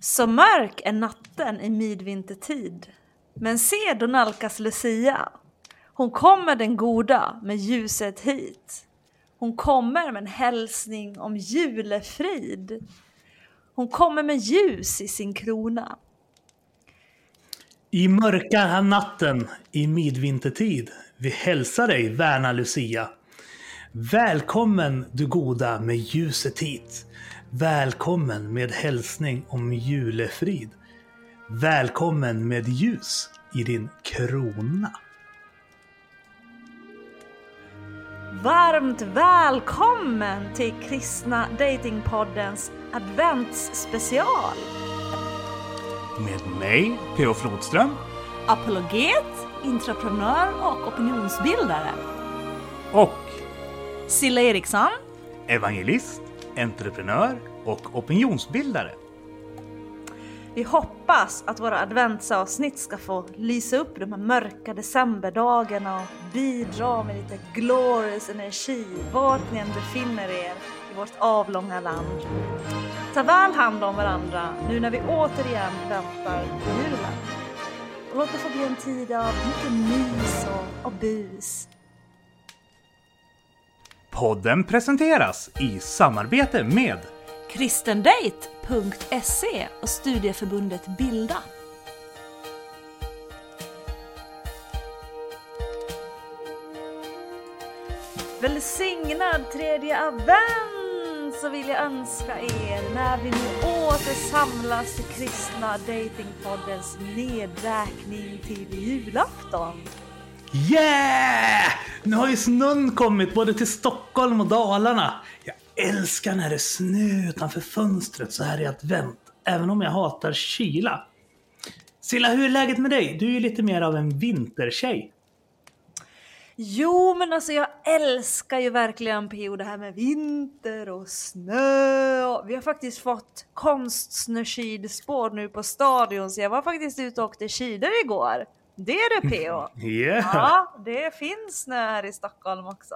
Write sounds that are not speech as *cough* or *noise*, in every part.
Så mörk är natten i midvintertid. Men se då nalkas Lucia. Hon kommer den goda med ljuset hit. Hon kommer med en hälsning om julefrid. Hon kommer med ljus i sin krona. I mörka natten i midvintertid vi hälsar dig, värna Lucia. Välkommen du goda med ljuset hit. Välkommen med hälsning om julefrid. Välkommen med ljus i din krona. Varmt välkommen till Kristna Datingpoddens adventsspecial. Med mig, P.O. Flodström. Apologet, entreprenör och opinionsbildare. Och Silla Eriksson. evangelist, entreprenör och opinionsbildare. Vi hoppas att våra adventsavsnitt ska få lysa upp de här mörka decemberdagarna och bidra med lite glorious energi vart ni än befinner er i vårt avlånga land. Ta väl hand om varandra nu när vi återigen väntar på julen. Och låt det få bli en tid av mycket mys och, och bus. Podden presenteras i samarbete med kristendate.se och studieförbundet Bilda. Välsignad tredje advent så vill jag önska er när vi nu åter samlas i kristna datingpoddens nedräkning till julafton. Yeah! Nu har ju snön kommit både till Stockholm och Dalarna. Jag älskar när det är snö utanför fönstret så här i advent. Även om jag hatar kyla. Silla, hur är läget med dig? Du är ju lite mer av en vintertjej. Jo, men alltså jag älskar ju verkligen PO det här med vinter och snö. Och vi har faktiskt fått konstsnöskidspår nu på stadion så jag var faktiskt ute och åkte skidor igår. Det är det PO. Yeah! *laughs* Ja, det finns snö här i Stockholm också.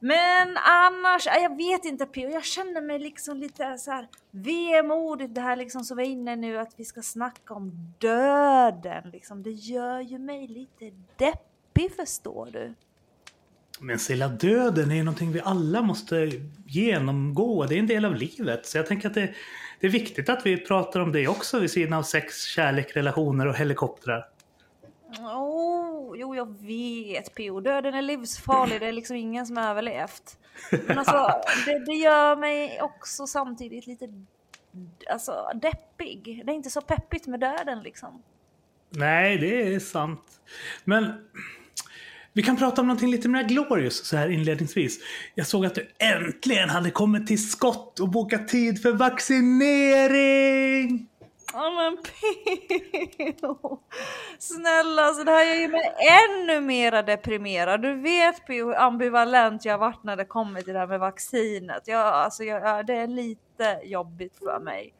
Men annars, ja, jag vet inte PO, jag känner mig liksom lite så här vemodigt det här liksom som vi är inne nu att vi ska snacka om döden liksom. Det gör ju mig lite deppig förstår du. Men Silla, döden är ju någonting vi alla måste genomgå. Det är en del av livet. Så jag tänker att det, det är viktigt att vi pratar om det också vid sidan av sex, kärlek, relationer och helikoptrar. Oh, jo, jag vet PO. Döden är livsfarlig. Det är liksom ingen som har överlevt. Men alltså, *laughs* det, det gör mig också samtidigt lite alltså, deppig. Det är inte så peppigt med döden liksom. Nej, det är sant. Men vi kan prata om någonting lite mer glorious så här inledningsvis. Jag såg att du äntligen hade kommit till skott och bokat tid för vaccinering! Ja men PO! Snälla, alltså det här gör ju mig ännu mera deprimerad. Du vet PO hur ambivalent jag har varit när det kommer till det här med vaccinet. Jag, alltså, jag, det är lite jobbigt för mig.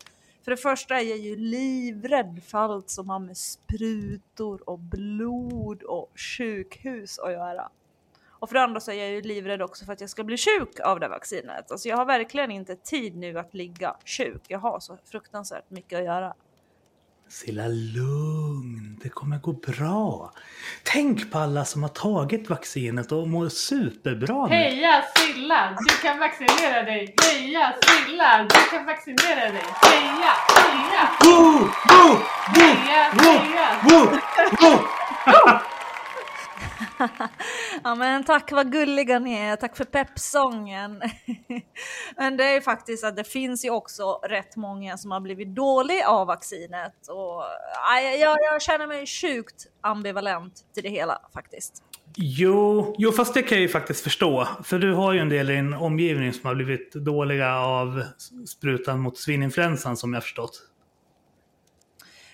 För det första är jag ju livrädd för allt som har med sprutor och blod och sjukhus att göra. Och för det andra så är jag ju livrädd också för att jag ska bli sjuk av det vaccinet. Alltså jag har verkligen inte tid nu att ligga sjuk. Jag har så fruktansvärt mycket att göra. Silla, lugn. Det kommer gå bra. Tänk på alla som har tagit vaccinet och mår superbra nu. Heja Silla, du kan vaccinera dig! Heja Silla, du kan vaccinera dig! Heja, heja! Woo! Woo! Woo! Heja, Woo! heja! Woo! Woo! *laughs* *laughs* Ja men tack vad gulliga ni är, tack för peppsången. *laughs* men det är ju faktiskt att det finns ju också rätt många som har blivit dåliga av vaccinet och aj, jag, jag känner mig sjukt ambivalent till det hela faktiskt. Jo, jo, fast det kan jag ju faktiskt förstå. För du har ju en del i din omgivning som har blivit dåliga av sprutan mot svininfluensan som jag förstått.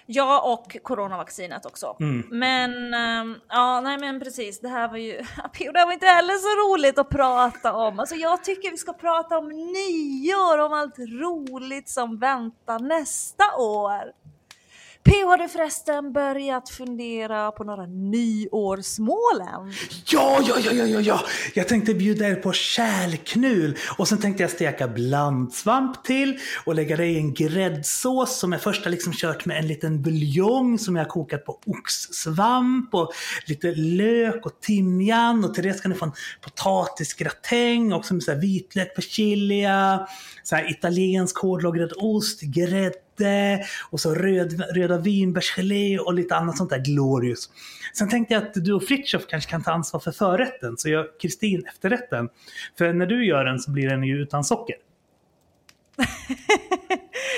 Ja, och coronavaccinet också. Mm. Men ehm, ja, nej men precis. Det här var ju, *laughs* det här var inte heller så roligt att prata om. Alltså jag tycker vi ska prata om nyår, om allt roligt som väntar nästa år. PH har du förresten börjat fundera på några nyårsmål än? Ja, ja, ja, ja, ja, ja! Jag tänkte bjuda er på kärlknul och sen tänkte jag steka blandsvamp till och lägga det i en gräddsås som jag först har liksom kört med en liten buljong som jag har kokat på oxsvamp och lite lök och timjan och till det ska ni få en potatisgratäng och med så här vitlök, persilja, så här italiensk hårdlagrad ost, grädde och så röd, röda vinbärsgelé och lite annat sånt där glorious. Sen tänkte jag att du och Fritiof kanske kan ta ansvar för förrätten, så gör Kristin efterrätten. För när du gör den så blir den ju utan socker. *laughs*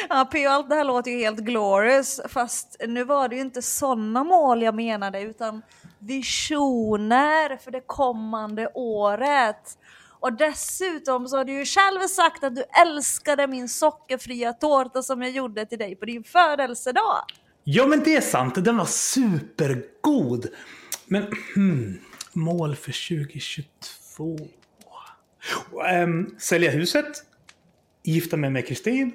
ja, P.O. allt det här låter ju helt glorious, fast nu var det ju inte sådana mål jag menade, utan visioner för det kommande året. Och dessutom så har du ju själv sagt att du älskade min sockerfria tårta som jag gjorde till dig på din födelsedag. Ja, men det är sant. Den var supergod. Men hmm, mål för 2022? Ähm, sälja huset, gifta mig med Kristin,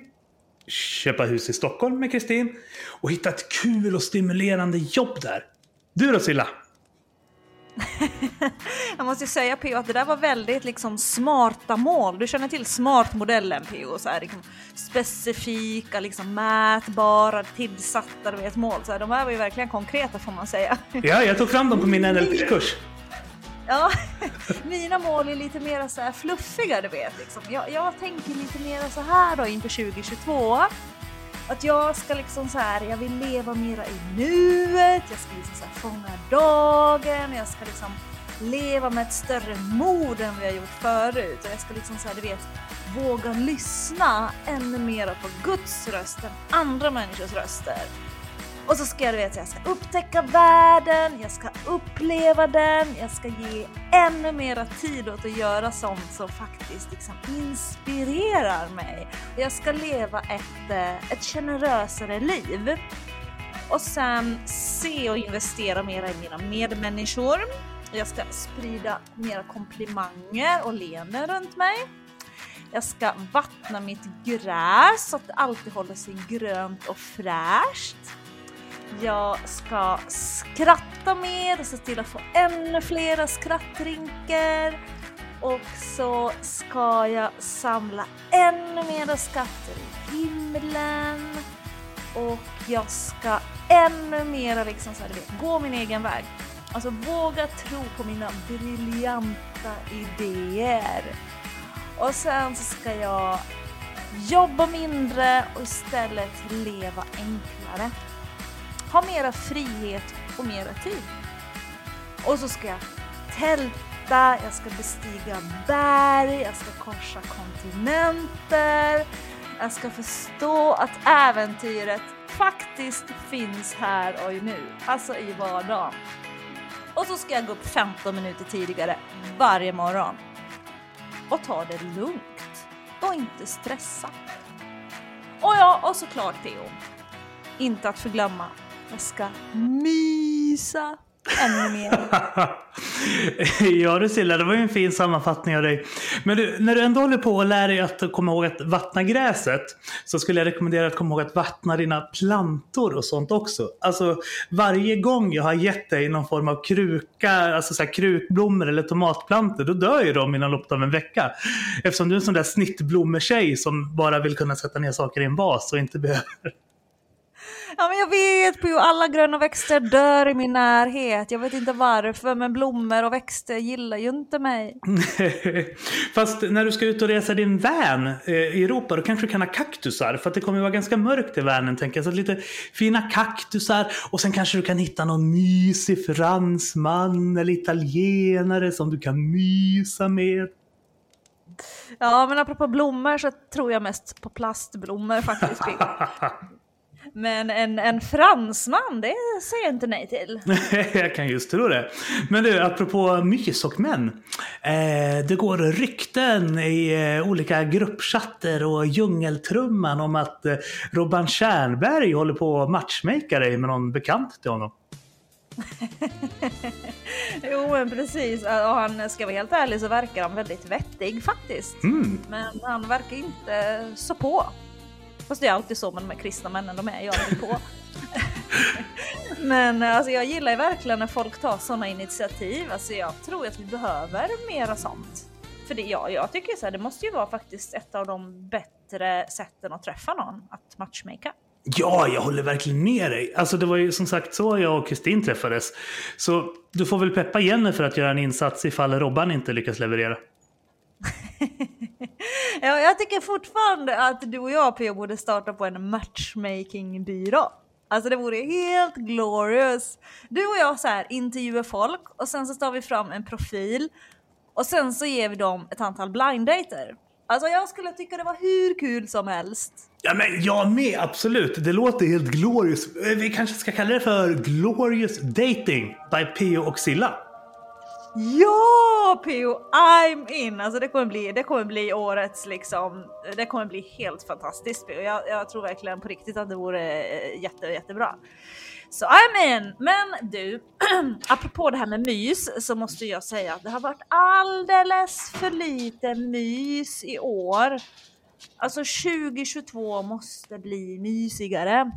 köpa hus i Stockholm med Kristin och hitta ett kul och stimulerande jobb där. Du då Silla? *laughs* jag måste säga PO att det där var väldigt liksom smarta mål. Du känner till smartmodellen PO, så här, liksom, specifika, liksom, mätbara, tillsatta du vet, mål. Så här, de här var ju verkligen konkreta får man säga. *laughs* Ja, jag tog fram dem på min NLP-kurs. Ja, *laughs* mina mål är lite mer så här fluffiga du vet. Liksom. Jag, jag tänker lite mer så här då inför 2022. Att jag ska liksom så här, jag vill leva mera i nuet, jag ska liksom så här fånga dagen, jag ska liksom leva med ett större mod än vad jag gjort förut och jag ska liksom så här, du vet, våga lyssna ännu mera på Guds röst än andra människors röster. Och så ska jag, vet, jag ska upptäcka världen, jag ska uppleva den, jag ska ge ännu mera tid åt att göra sånt som faktiskt liksom inspirerar mig. Och jag ska leva ett, eh, ett generösare liv. Och sen se och investera mera i mina medmänniskor. Jag ska sprida mera komplimanger och leenden runt mig. Jag ska vattna mitt gräs så att det alltid håller sig grönt och fräscht. Jag ska skratta mer och se till att få ännu flera skrattrinker Och så ska jag samla ännu mera skatter i himlen. Och jag ska ännu mera liksom så här, vet, gå min egen väg. Alltså våga tro på mina briljanta idéer. Och sen så ska jag jobba mindre och istället leva enklare ha mera frihet och mera tid. Och så ska jag tälta, jag ska bestiga berg, jag ska korsa kontinenter. Jag ska förstå att äventyret faktiskt finns här och nu, alltså i vardagen. Och så ska jag gå upp 15 minuter tidigare varje morgon. Och ta det lugnt och inte stressa. Och ja, och såklart Theo. Inte att förglömma jag ska mysa ännu mer. *laughs* ja du Silla, det var ju en fin sammanfattning av dig. Men du, när du ändå håller på och lär dig att komma ihåg att vattna gräset så skulle jag rekommendera att komma ihåg att vattna dina plantor och sånt också. Alltså varje gång jag har gett dig någon form av kruka, alltså så här krukblommor eller tomatplantor, då dör ju de inom loppet av en vecka. Eftersom du är en sån där snittblommetjej som bara vill kunna sätta ner saker i en vas och inte behöver Ja men jag vet hur alla gröna växter dör i min närhet. Jag vet inte varför men blommor och växter gillar ju inte mig. *laughs* Fast när du ska ut och resa din van eh, i Europa då kanske du kan ha kaktusar. För att det kommer vara ganska mörkt i vanen tänker jag. Så lite fina kaktusar och sen kanske du kan hitta någon mysig fransman eller italienare som du kan mysa med. Ja men apropå blommor så tror jag mest på plastblommor faktiskt. *laughs* Men en, en fransman, det säger jag inte nej till. *laughs* jag kan just tro det. Men du, apropå mys och män. Eh, det går rykten i eh, olika gruppchatter och djungeltrumman om att eh, Robban Tjärnberg håller på att matchmaka dig med någon bekant till honom. *laughs* jo men precis, och han ska vara helt ärlig så verkar han väldigt vettig faktiskt. Mm. Men han verkar inte så på. Fast det är alltid så med de här kristna männen, de är ju alltid på. *laughs* Men alltså, jag gillar ju verkligen när folk tar sådana initiativ. Alltså, jag tror att vi behöver mera sånt. För det, ja, jag tycker så här, det måste ju vara faktiskt ett av de bättre sätten att träffa någon, att matchmaka. Ja, jag håller verkligen med dig. Alltså det var ju som sagt så jag och Kristin träffades. Så du får väl peppa Jenny för att göra en insats ifall Robban inte lyckas leverera. *laughs* ja, jag tycker fortfarande att du och jag P.O. borde starta på en matchmakingbyrå. Alltså det vore helt glorious. Du och jag så här intervjuar folk och sen så tar vi fram en profil och sen så ger vi dem ett antal blind dater. Alltså jag skulle tycka det var hur kul som helst. Ja, men jag med, absolut. Det låter helt glorious. Eh, vi kanske ska kalla det för Glorious Dating by P.O. och Silla. Ja Pio! I'm in! Alltså det kommer bli, det kommer bli årets liksom, det kommer bli helt fantastiskt Pio. Jag, jag tror verkligen på riktigt att det vore eh, jätte, jättebra. Så I'm in! Men du, *clears throat* apropå det här med mys så måste jag säga att det har varit alldeles för lite mys i år. Alltså 2022 måste bli mysigare.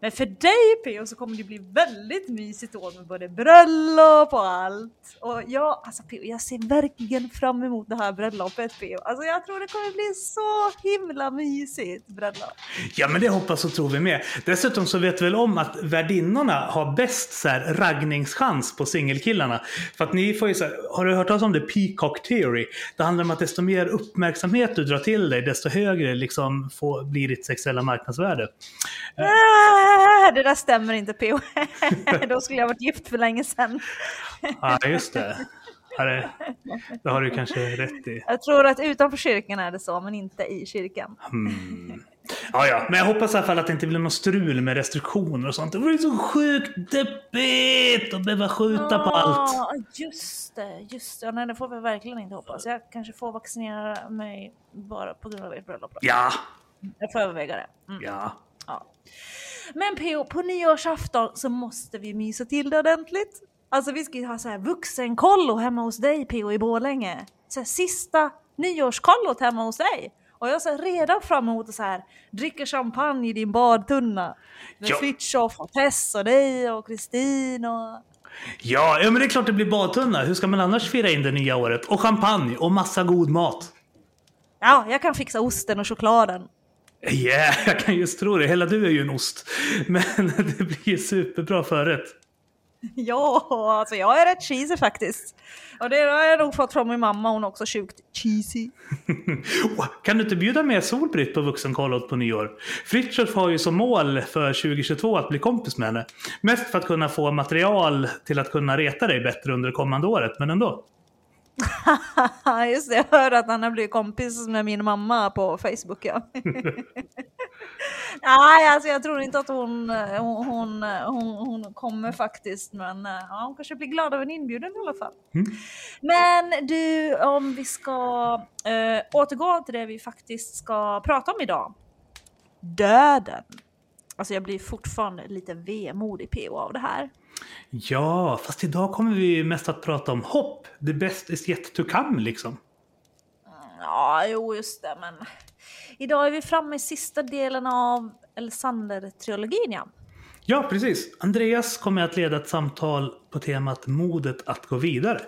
Men för dig P.O. så kommer det bli väldigt mysigt år med både bröllop och allt. Och jag, alltså P.O. jag ser verkligen fram emot det här bröllopet P.O. Alltså jag tror det kommer bli så himla mysigt bröllop. Ja, men det hoppas och tror vi med. Dessutom så vet vi väl om att värdinnorna har bäst så här, raggningschans på singelkillarna. För att ni får ju så här, har du hört talas om det? Peacock Theory. Det handlar om att desto mer uppmärksamhet du drar till dig, desto högre liksom får, blir ditt sexuella marknadsvärde. Ah, det där stämmer inte P.O. *laughs* Då skulle jag varit gift för länge sedan. Ja, just det. Det, det har du kanske rätt i. Jag tror att utanför kyrkan är det så, men inte i kyrkan. Mm. Ja, ja, men jag hoppas i alla fall att det inte blir något strul med restriktioner och sånt. Det vore så sjukt deppigt att behöva skjuta på allt. Just det, just det. Nej, det får vi verkligen inte hoppas. Jag kanske får vaccinera mig bara på grund av ert bröllop. då. Ja, Jag får överväga det. Mm. ja. Men PO, på nyårsafton så måste vi mysa till det ordentligt. Alltså vi ska ju ha så här vuxenkollo hemma hos dig PO i Borlänge. Så här, sista nyårskollot hemma hos dig. Och jag ser redan fram emot att så här, dricka champagne i din badtunna. Med Ja. Fritiof och Tess och dig och Kristin och... Ja, ja, men det är klart det blir badtunna. Hur ska man annars fira in det nya året? Och champagne och massa god mat. Ja, jag kan fixa osten och chokladen. Yeah, *laughs* jag kan just tro det. Hela du är ju en ost. *laughs* Men *laughs* det blir ju superbra förrätt. Ja, alltså jag är rätt cheesy faktiskt. Och det har jag nog fått från min mamma, hon är också sjukt cheesy. Kan du inte bjuda med Solbritt på vuxenkollot på nyår? Fritiof har ju som mål för 2022 att bli kompis med henne. Mest för att kunna få material till att kunna reta dig bättre under det kommande året, men ändå. *laughs* Just det, jag hörde att han har blivit kompis med min mamma på Facebook. Ja. *laughs* Nej, alltså jag tror inte att hon, hon, hon, hon, kommer faktiskt. Men eh, ja, hon kanske blir glad av en inbjudan i alla fall. Mm. Men du, om vi ska äh, återgå till det vi faktiskt ska prata om idag. Döden. Alltså jag blir fortfarande lite vemodig PO av det här. Ja, fast idag kommer vi mest att prata om hopp. The best is yet to come, liksom. Ja, jo just det, men idag är vi framme i sista delen av Elsander-trilogin ja. Ja, precis. Andreas kommer att leda ett samtal på temat modet att gå vidare.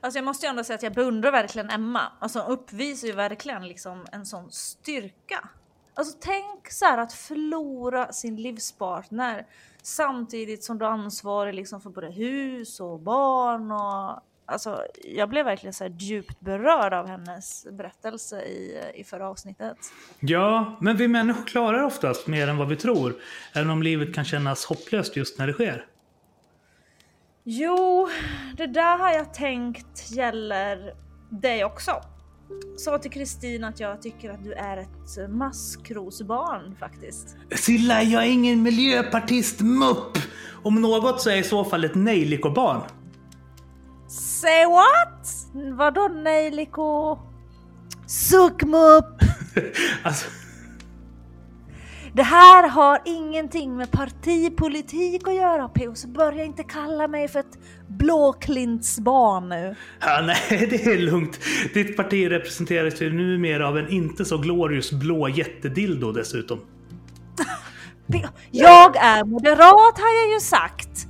Alltså jag måste ju ändå säga att jag beundrar verkligen Emma. Alltså hon uppvisar ju verkligen liksom en sån styrka. Alltså tänk så här att förlora sin livspartner samtidigt som du är ansvarig liksom för både hus och barn och Alltså, jag blev verkligen så här djupt berörd av hennes berättelse i, i förra avsnittet. Ja, men vi människor klarar oftast mer än vad vi tror. Även om livet kan kännas hopplöst just när det sker. Jo, det där har jag tänkt gäller dig också. Sa till Kristin att jag tycker att du är ett maskrosbarn faktiskt. Silla, jag är ingen miljöpartist mupp! Om något så är jag i så fall ett nejlikobarn. Say what? Vadå nejliko? Suckmupp! *laughs* Alltså, Det här har ingenting med partipolitik att göra P.O. Så börja inte kalla mig för ett blåklintsbarn nu. ja, nej, *laughs* det är lugnt. Ditt parti representeras ju numera av en inte så glorious blå jättedildo dessutom. *laughs* Jag är moderat har jag ju sagt.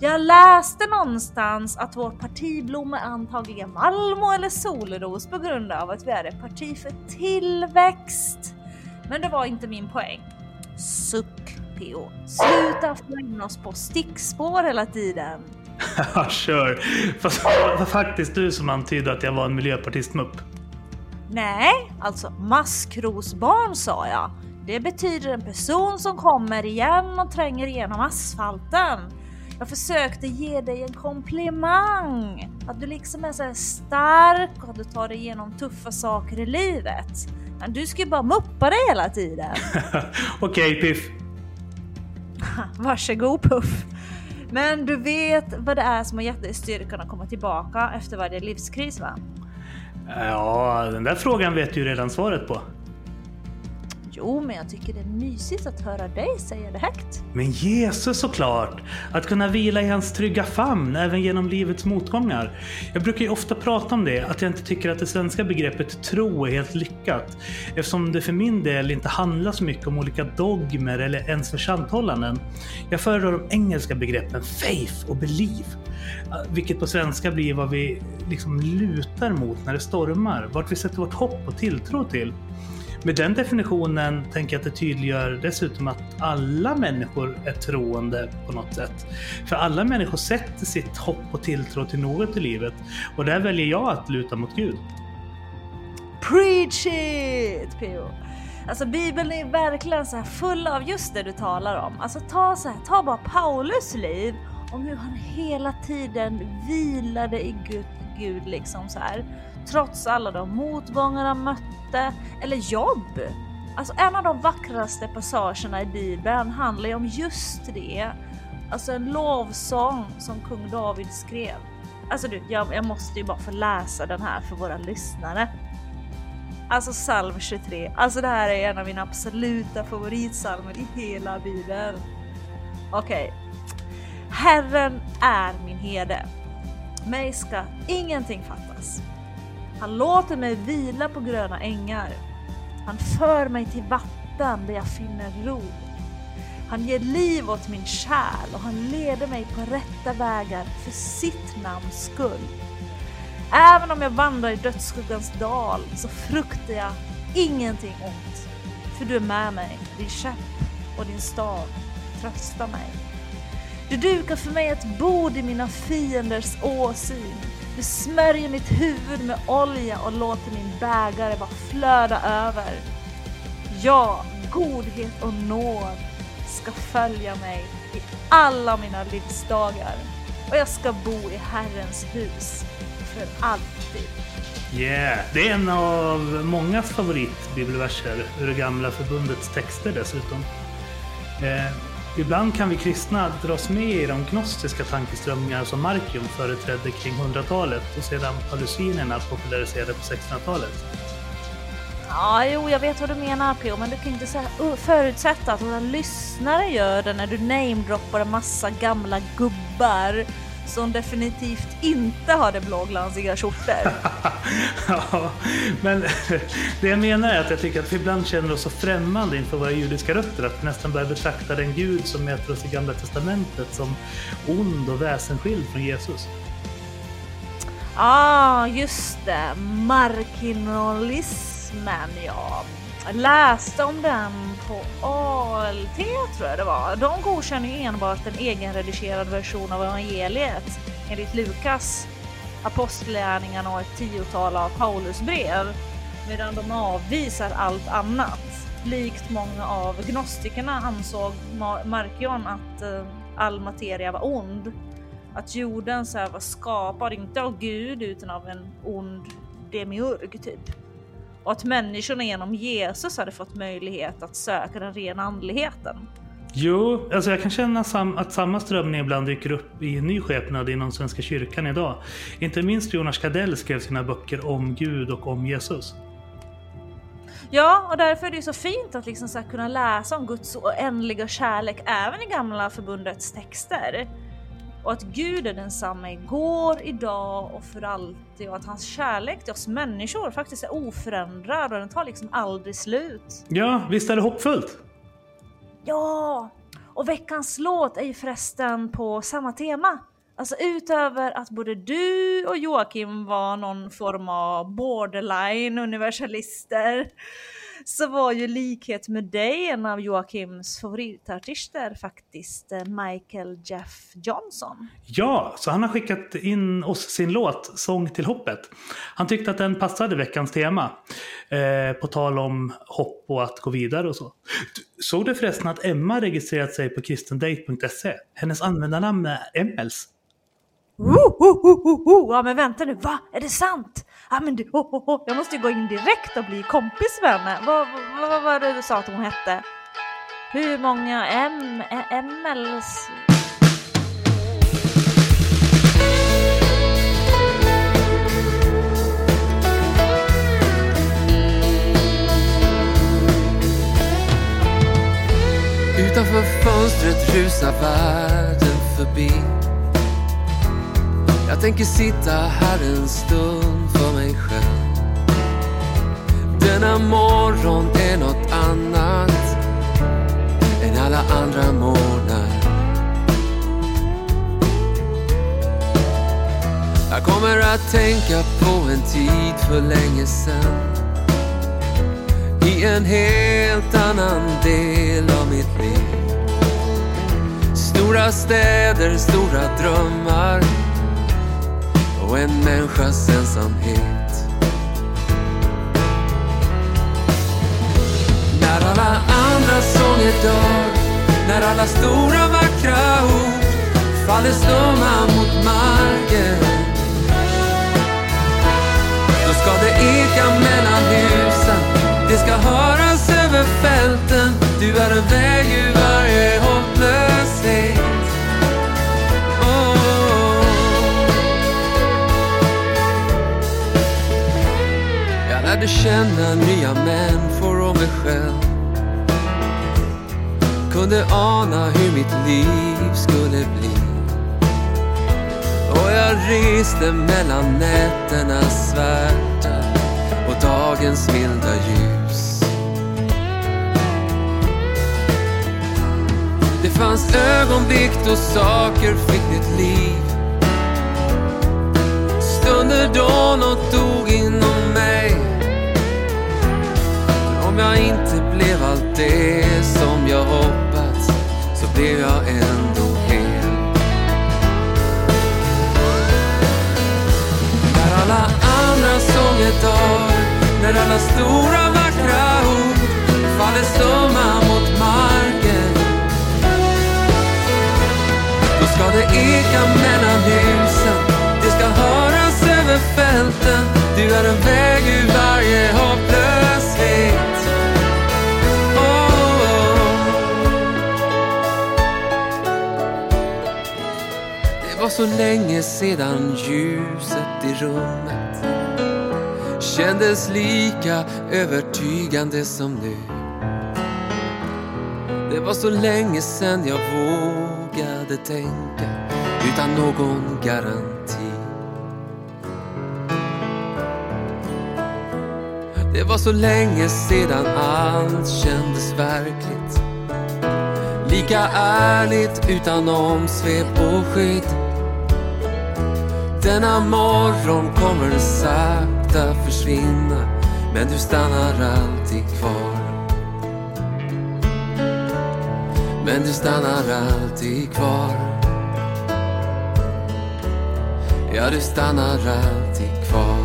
Jag läste någonstans att vårt partiblom är antagligen Malmo eller Solros på grund av att vi är ett parti för tillväxt. Men det var inte min poäng. Suck PO. Sluta in oss på stickspår hela tiden. *laughs* Ja, kör. Fast det var faktiskt du som antydde att jag var en miljöpartist-mupp. Nej, alltså maskrosbarn sa jag. Det betyder en person som kommer igen och tränger igenom asfalten. Jag försökte ge dig en komplimang. Att du liksom är så stark och att du tar dig igenom tuffa saker i livet. Men du ska ju bara muppa dig hela tiden. *laughs* Okej, Piff. *laughs* Varsågod Puff. Men du vet vad det är som har gett dig styrkan att komma tillbaka efter varje livskris va? Ja, den där frågan vet du ju redan svaret på. Jo, men jag tycker det är mysigt att höra dig säga det högt. Men Jesus såklart! Att kunna vila i hans trygga famn även genom livets motgångar. Jag brukar ju ofta prata om det, att jag inte tycker att det svenska begreppet tro är helt lyckat. Eftersom det för min del inte handlar så mycket om olika dogmer eller ens försanthållanden. Jag föredrar de engelska begreppen faith och believe. Vilket på svenska blir vad vi liksom lutar mot när det stormar. Vart vi sätter vårt hopp och tilltro till. Med den definitionen tänker jag att det tydliggör dessutom att alla människor är troende på något sätt. För alla människor sätter sitt hopp och tilltro till något i livet och där väljer jag att luta mot Gud. Preach it PO! Alltså Bibeln är verkligen så här full av just det du talar om. Alltså ta, så här, ta bara Paulus liv om hur han hela tiden vilade i Gud, Gud liksom så här. Trots alla de motgångar han mötte, eller jobb. Alltså en av de vackraste passagerna i Bibeln handlar ju om just det. Alltså en lovsång som kung David skrev. Alltså du, jag, jag måste ju bara få läsa den här för våra lyssnare. Alltså psalm 23. Alltså det här är en av mina absoluta favoritsalmer i hela bibeln. Okej. Okay. Herren är min herde. Mig ska ingenting fattas. Han låter mig vila på gröna ängar. Han för mig till vatten där jag finner ro. Han ger liv åt min själ och han leder mig på rätta vägar för sitt namns skull. Även om jag vandrar i dödsskuggans dal så fruktar jag ingenting ont. För du är med mig, din käpp och din stav tröstar mig. Du dukar för mig ett bord i mina fienders åsyn. Du smörjer mitt huvud med olja och låter min bägare bara flöda över. Ja, godhet och nåd ska följa mig i alla mina livsdagar och jag ska bo i Herrens hus för alltid. Yeah, det är en av många favoritbibelverser ur det gamla förbundets texter dessutom. Eh, Ibland kan vi kristna dras med i de gnostiska tankeströmningar som Markion företrädde kring 100-talet och sedan hallucinerna populariserade på 1600-talet. Ja, jo, jag vet vad du menar P.O. men du kan inte förutsätta att våra lyssnare gör det när du namedroppar en massa gamla gubbar som definitivt inte hade blåglansiga skjortor. *laughs* ja, men *laughs* det jag menar är att jag tycker att vi ibland känner oss så främmande inför våra judiska rötter att vi nästan börjar betrakta den Gud som möter oss i Gamla Testamentet som ond och väsensskild från Jesus. Ja, ah, just det. Markinolismen, ja. Jag läste om den på ALT tror jag det var. De godkänner ju enbart en egenredigerad version av evangeliet enligt Lukas, apostlärningarna och ett tiotal av Paulus brev. Medan de avvisar allt annat. Likt många av gnostikerna ansåg Markion att eh, all materia var ond. Att jorden så var skapad, inte av Gud utan av en ond demiurg typ och att människorna genom Jesus hade fått möjlighet att söka den rena andligheten. Jo, alltså jag kan känna att samma strömning ibland dyker upp i en ny skepnad inom Svenska kyrkan idag. Inte minst Jonas Gardell skrev sina böcker om Gud och om Jesus. Ja, och därför är det så fint att liksom så kunna läsa om Guds oändliga kärlek även i gamla förbundets texter och att Gud är densamma igår, idag och för alltid och att hans kärlek till oss människor faktiskt är oförändrad och den tar liksom aldrig slut. Ja, visst är det hoppfullt? Ja, och veckans låt är ju förresten på samma tema. Alltså utöver att både du och Joakim var någon form av borderline universalister så var ju likhet med dig en av Joakims favoritartister faktiskt, eh, Michael Jeff Johnson. Ja, så han har skickat in oss sin låt Sång till hoppet. Han tyckte att den passade veckans tema. Eh, på tal om hopp och att gå vidare och så. Såg du förresten att Emma registrerat sig på kristendate.se? Hennes användarnamn är Emmels. Oh, oh, oh, oh, oh. Ja men vänta nu, va? Är det sant? Ah, men du, oh, oh, oh. jag måste ju gå in direkt och bli kompis med henne. Vad, vad, vad var det du sa att hon hette? Hur många M, MLs? Utanför fönstret rusar världen förbi Jag tänker sitta här en stund för denna morgon är något annat än alla andra morgnar Jag kommer att tänka på en tid för länge sen i en helt annan del av mitt liv. Stora städer, stora drömmar och en människas ensamhet. När alla andra sånger dör, när alla stora vackra ord faller stumma mot marken. Då ska det eka mellan husen det ska höras över fälten Du är en väg ur varje hopplöshet. Oh. Jag lärde känna nya människor och mig själv kunde ana hur mitt liv skulle bli Och jag reste mellan nätternas svärta och dagens milda ljus. Det fanns ögonblick då saker fick nytt liv. Stunder då något dog inom mig. Men om jag inte blev allt det som jag hoppades blev jag ändå hel. När alla andra sånger dör när alla stora vackra ord faller stumma mot marken Då ska det eka mellan husen Det ska höras över fälten Du är en väg ur varje hopplöshet så länge sedan ljuset i rummet kändes lika övertygande som nu. Det var så länge sen jag vågade tänka utan någon garanti. Det var så länge sedan allt kändes verkligt. Lika ärligt utan omsvep och skydd. Denna morgon kommer sakta försvinna men du stannar alltid kvar. Men du stannar alltid kvar. Ja, du stannar alltid kvar.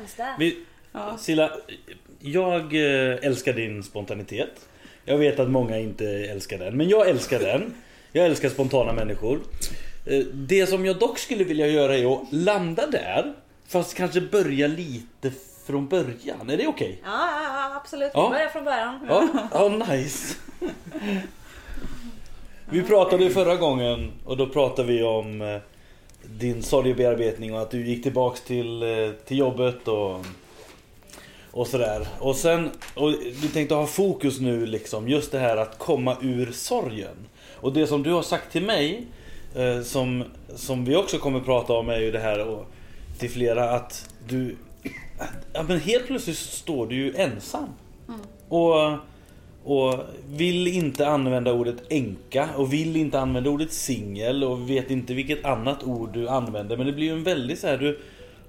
Känns det? Vi, Ja. Silla, jag eh, älskar din spontanitet. Jag vet att många inte älskar den, men jag älskar *laughs* den. Jag älskar spontana människor. Eh, Det som jag dock skulle vilja göra är att landa där, fast kanske börja lite från början. Är det okej? Ja, ja, ja absolut. Ja. Börja från början. Ja, ja, nice. *laughs* Vi pratade ju förra gången och då pratade vi om eh, din sorgebearbetning och att du gick tillbaks till, eh, till jobbet och, och sådär. Och sen, och vi tänkte ha fokus nu liksom, just det här att komma ur sorgen. Och det som du har sagt till mig, eh, som, som vi också kommer prata om är ju det här och till flera att du, *clears throat* ja men helt plötsligt står du ju ensam. Och, och vill inte använda ordet enka och vill inte använda ordet singel och vet inte vilket annat ord du använder. Men det blir ju en väldigt så här, du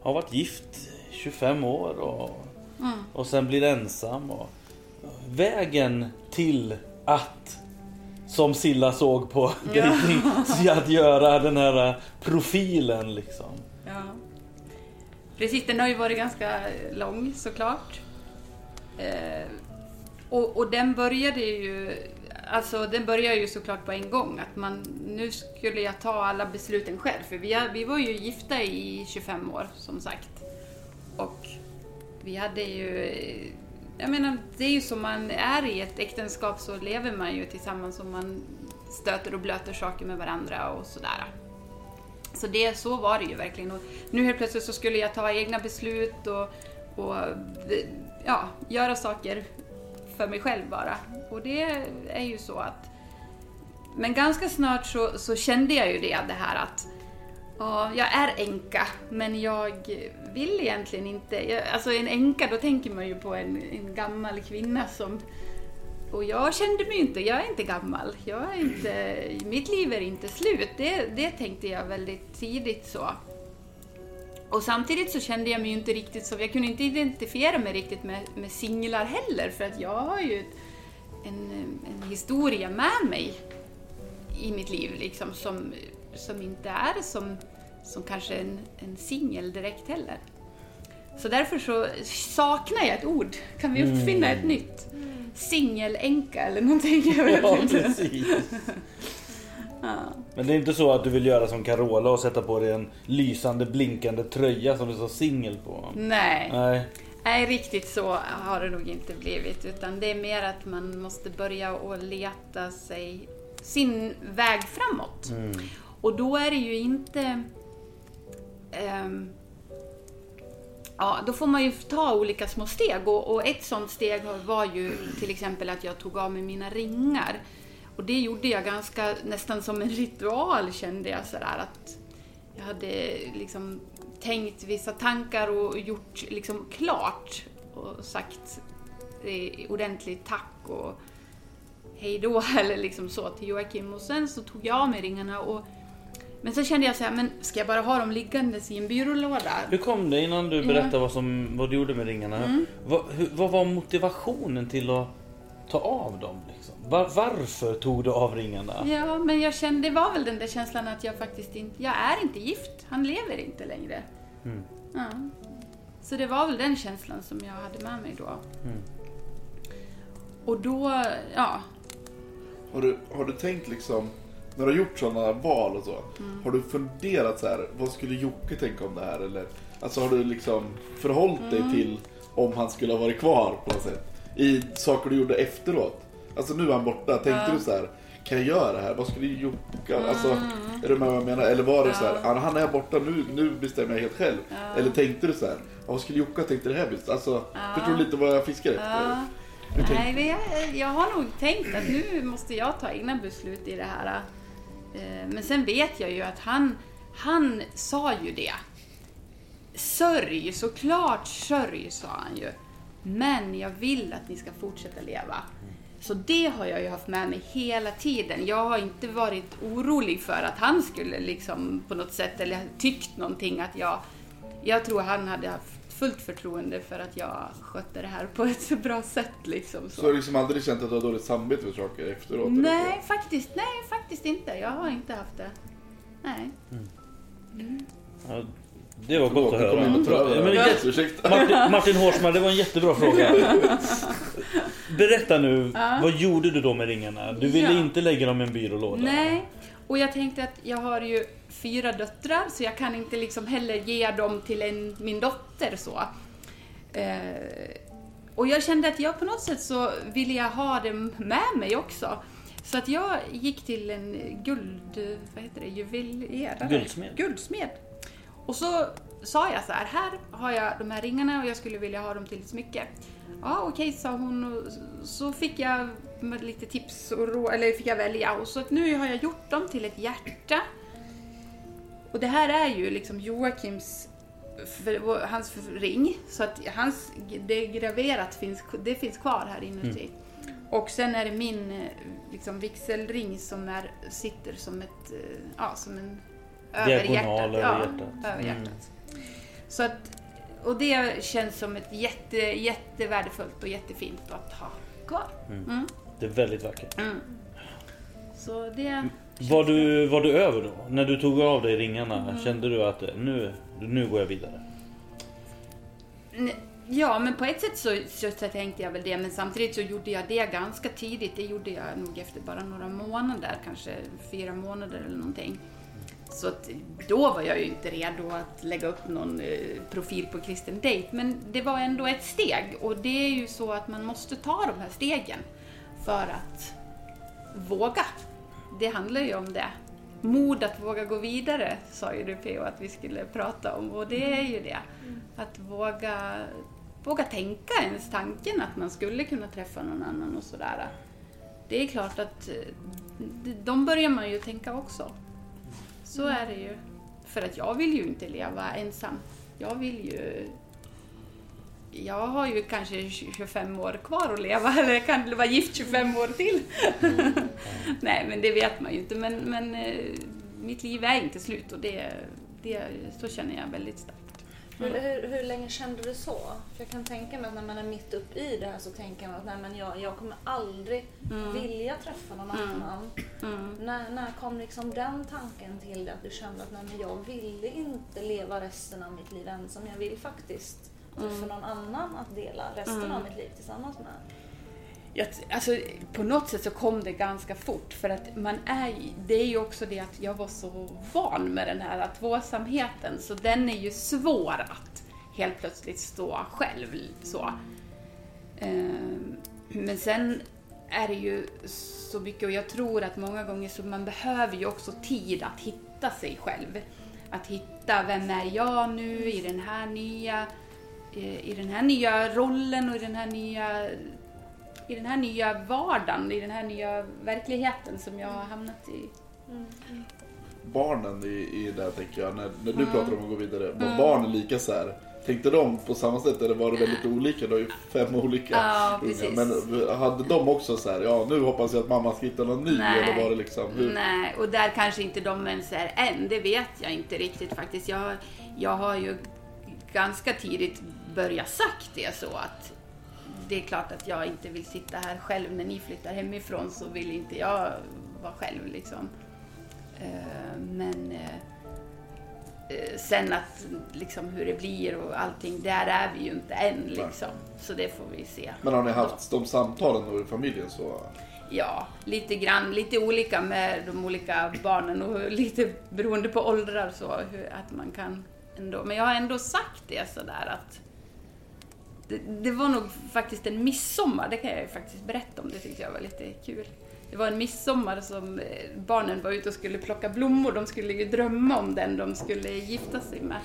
har varit gift 25 år och, och sen blir ensam. Och, vägen till att, som Silla såg på dating, *laughs* att göra den här profilen liksom. Ja. Precis, den har ju varit ganska lång såklart. Eh, och, och den började ju, alltså den började ju såklart på en gång. Att man, nu skulle jag ta alla besluten själv. För vi, vi var ju gifta i 25 år som sagt. Och vi hade ju, jag menar det är ju som man är i ett äktenskap så lever man ju tillsammans och man stöter och blöter saker med varandra och sådär. Så det, så var det ju verkligen. Och nu helt plötsligt så skulle jag ta egna beslut och, och ja, göra saker för mig själv bara. Och det är ju så att... Men ganska snart så, så kände jag ju det, det här att ja, jag är änka, men jag vill egentligen inte... Jag, alltså en änka, då tänker man ju på en, en gammal kvinna som... Och jag kände mig inte, jag är inte gammal. Jag är inte, mitt liv är inte slut. Det, det tänkte jag väldigt tidigt så. Och samtidigt så kände jag mig ju inte riktigt så, jag kunde inte identifiera mig riktigt med, med singlar heller för att jag har ju en, en historia med mig i mitt liv liksom som, som inte är som, som kanske en, en singel direkt heller. Så därför så saknar jag ett ord. Kan vi uppfinna ett nytt? Singelänka eller någonting? Jag vet Ja, inte. precis. *laughs* Ja. Men det är inte så att du vill göra som Carola och sätta på dig en lysande blinkande tröja som det står singel på? Nej. Nej. Nej, riktigt så har det nog inte blivit. Utan det är mer att man måste börja och leta sig sin väg framåt. Och då är det ju inte... ehm, ja, då får man ju ta olika små steg. Och, och ett sånt steg var ju till exempel att jag tog av mig mina ringar. Och det gjorde jag ganska nästan som en ritual kände jag sådär att jag hade liksom tänkt vissa tankar och gjort liksom klart och sagt eh, ordentligt tack och hej då *laughs* eller liksom så till Joakim och sen så tog jag av mig ringarna och men sen kände jag så här, men ska jag bara ha dem liggandes i en byrålåda? Hur kom det innan du berättade vad, som, vad du gjorde med ringarna? Mm. Vad, hur, vad var motivationen till att ta av dem? Var, varför tog du av ringarna? Ja, men jag kände, det var väl den där känslan att jag faktiskt inte, jag är inte gift. Han lever inte längre. Ja. Så det var väl den känslan som jag hade med mig då. Och då, ja, Har du, har du tänkt liksom, när du har gjort sådana val och så, har du funderat så här, vad skulle Jocke tänka om det här? Eller, alltså har du liksom förhållit dig till om han skulle ha varit kvar på något sätt? I saker du gjorde efteråt? Alltså nu är han borta, tänkte du så här, kan jag göra det här? Vad skulle Jocke, alltså, är du med vad jag menar? Eller var det så här, "Ah, han är borta nu, nu bestämmer jag helt själv. Eller tänkte du så här, "Ah, vad skulle Jocke ha tänkt i det här bygget? Alltså, förstår du lite vad jag fiskar efter? Ja. Nej, men jag, jag har nog tänkt att nu måste jag ta egna beslut i det här. Eh, Men sen vet jag ju att han, han sa ju det. Sörj, såklart sörj, sa han ju. Men jag vill att ni ska fortsätta leva. Så det har jag ju haft med mig hela tiden. Jag har inte varit orolig för att han skulle liksom på något sätt, eller tyckt någonting att jag... Jag tror han hade haft fullt förtroende för att jag skötte det här på ett så bra sätt liksom. Så har du liksom aldrig känt att du har dåligt samvete för saker efteråt? Nej, faktiskt, nej, faktiskt inte. Jag har inte haft det. Nej. Ja, det var gott att höra. Ursäkta. Martin, Martin Horsman, det var en jättebra fråga. *laughs* Berätta nu, Ja. vad gjorde du då med ringarna? Du ville Ja. inte lägga dem i en byrålåda? Nej, och jag tänkte att jag har ju fyra döttrar så jag kan inte liksom heller ge dem till en, min dotter så. Eh, och jag kände att jag på något sätt så ville jag ha dem med mig också. Så att jag gick till en guld... Vad heter det? Juvelerare? Guldsmed. Guldsmed. Och så sa jag så här, här har jag de här ringarna och jag skulle vilja ha dem till ett smycke. Ja okej sa hon och så fick jag med lite tips och rå, eller fick jag välja och så att nu har jag gjort dem till ett hjärta. Och det här är ju liksom Joakims för, hans ring så att hans, det graverat finns, det finns kvar här inuti. Och sen är det min liksom, vigselring som är, sitter som ett, eh, ja som en över hjärtat. över hjärtat. Mm. Så att, och det känns som ett jätte, jättevärdefullt och jättefint att ha kvar. Mm. Det är väldigt vackert. Mm. Så det... Var du, var du över då? När du tog av dig ringarna, Mm. kände du att eh, nu, nu går jag vidare? Nej, Ja, men på ett sätt så, så, så tänkte jag väl det, men samtidigt så gjorde jag det ganska tidigt. Det gjorde jag nog efter bara några månader, kanske fyra månader eller någonting. Så att då var jag ju inte redo att lägga upp någon eh, profil på kristen date, men det var ändå ett steg. Och det är ju så att man måste ta de här stegen för att våga. Det handlar ju om det. Mod att våga gå vidare, sa ju du P.O. att vi skulle prata om. Och det är ju det. Att våga, våga tänka ens tanken att man skulle kunna träffa någon annan och sådär. Det är klart att eh, de börjar man ju tänka också. Så är det ju. För att jag vill ju inte leva ensam. Jag vill ju... Jag har ju kanske 25 år kvar att leva, *laughs* eller jag kan vara gift 25 år till. *laughs* Nej, men det vet man ju inte. Men, men eh, mitt liv är inte slut och det, det, så känner jag väldigt starkt. Men hur, hur länge kände du så? För jag kan tänka mig att när man är mitt upp i det här så tänker man att nej, men jag, jag kommer aldrig vilja träffa någon annan. Mm. När, när kom liksom den tanken till dig att du kände att nej, men jag ville inte leva resten av mitt liv ensam. Jag vill faktiskt träffa någon annan att dela resten av mitt liv tillsammans med. Jag, alltså, på något sätt så kom det ganska fort för att man är ju- det är ju också det att jag var så van med den här tvåsamheten så den är ju svår att helt plötsligt stå själv så. Ehm, men sen är det ju så mycket och jag tror att många gånger så man behöver ju också tid att hitta sig själv. Att hitta vem är jag nu i den här nya eh, i den här nya rollen och i den här nya i den här nya vardagen, i den här nya verkligheten som jag har hamnat i. Barnen i, i det här tänker jag, när, när du Mm. pratar om att gå vidare, var barnen lika så här? Tänkte de på samma sätt eller var det väldigt olika? Du har ju fem olika Ja, unga. precis. Men hade de också så här, ja nu hoppas jag att mamma ska hitta någon ny Nej. eller var det liksom hur? Nej, och där kanske inte de ens är än, det vet jag inte riktigt faktiskt. Jag, jag har ju ganska tidigt börjat sagt det så att det är klart att jag inte vill sitta här själv när ni flyttar hemifrån så vill inte jag vara själv liksom. Eh, Men eh, eh, sen att liksom hur det blir och allting, där är vi ju inte än liksom. Så det får vi se. Men har ni haft de samtalen då i familjen så? Ja, lite grann, lite olika med de olika barnen och *laughs* lite beroende på åldrar så att man kan ändå. Men jag har ändå sagt det sådär att det, det var nog faktiskt en midsommar, det kan jag ju faktiskt berätta om, det tyckte jag var lite kul. Det var en midsommar som eh, barnen var ute och skulle plocka blommor, de skulle ju drömma om den de skulle gifta sig med.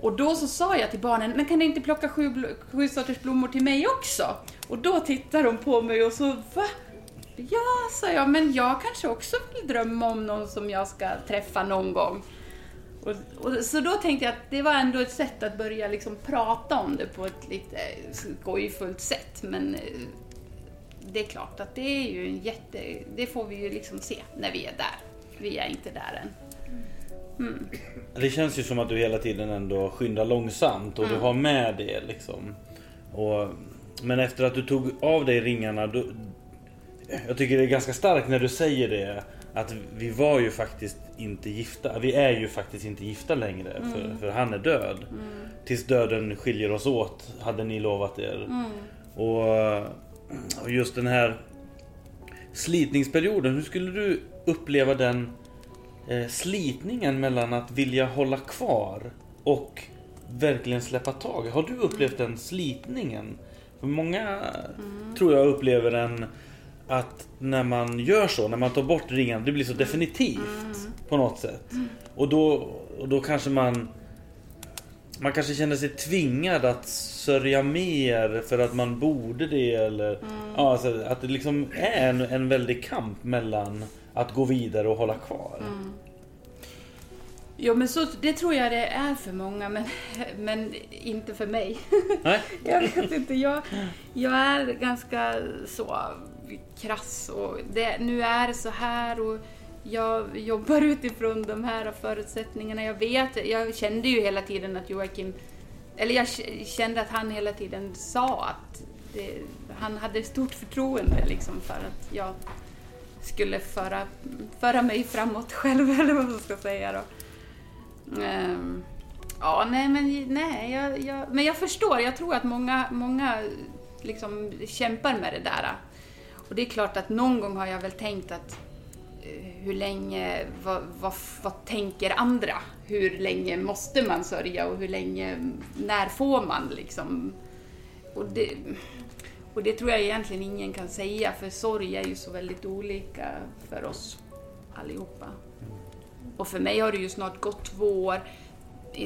Och då så sa jag till barnen, men kan ni inte plocka sju, sju sorters blommor till mig också? Och då tittar de på mig och så, va? Ja, sa jag, men jag kanske också vill drömma om någon som jag ska träffa någon gång. Och, och, så då tänkte jag att det var ändå ett sätt att börja liksom prata om det på ett lite skojfullt sätt. Men eh, det är klart att det är ju en jätte... Det får vi ju liksom se när vi är där. Vi är inte där än. Det känns ju som att du hela tiden ändå skyndar långsamt och du har med det liksom. Och, men efter att du tog av dig ringarna, då, jag tycker det är ganska starkt när du säger det. Att vi var ju faktiskt inte gifta. Vi är ju faktiskt inte gifta längre. För, för han är död. Tills döden skiljer oss åt, hade ni lovat er. Och, och just den här slitningsperioden, hur skulle du uppleva den eh, slitningen mellan att vilja hålla kvar och verkligen släppa tag? Har du upplevt den slitningen? För många tror jag upplever den att när man gör så, när man tar bort ringen, det blir så definitivt på något sätt. Och då, och då kanske man man kanske känner sig tvingad att sörja mer för att man borde det eller ja, alltså, att det liksom är en, en väldig kamp mellan att gå vidare och hålla kvar. Jo men så, det tror jag det är för många men, *laughs* men inte för mig. Nej? *laughs* Jag vet inte, jag, jag är ganska så krass och det, nu är det så här och jag jobbar *laughs* utifrån de här förutsättningarna. Jag vet, jag kände ju hela tiden att Joakim, eller jag kände att han hela tiden sa att det, han hade stort förtroende liksom för att jag skulle föra, föra mig framåt *laughs* själv eller vad man ska säga då. Um, ja, nej men nej, jag, jag, men jag förstår. Jag tror att många, många liksom kämpar med det där. Och det är klart att någon gång har jag väl tänkt att eh, hur länge, vad, vad, vad tänker andra? Hur länge måste man sörja och hur länge, när får man liksom? Och det, och det tror jag egentligen ingen kan säga för sorg är ju så väldigt olika för oss allihopa. Och för mig har det ju snart gått två år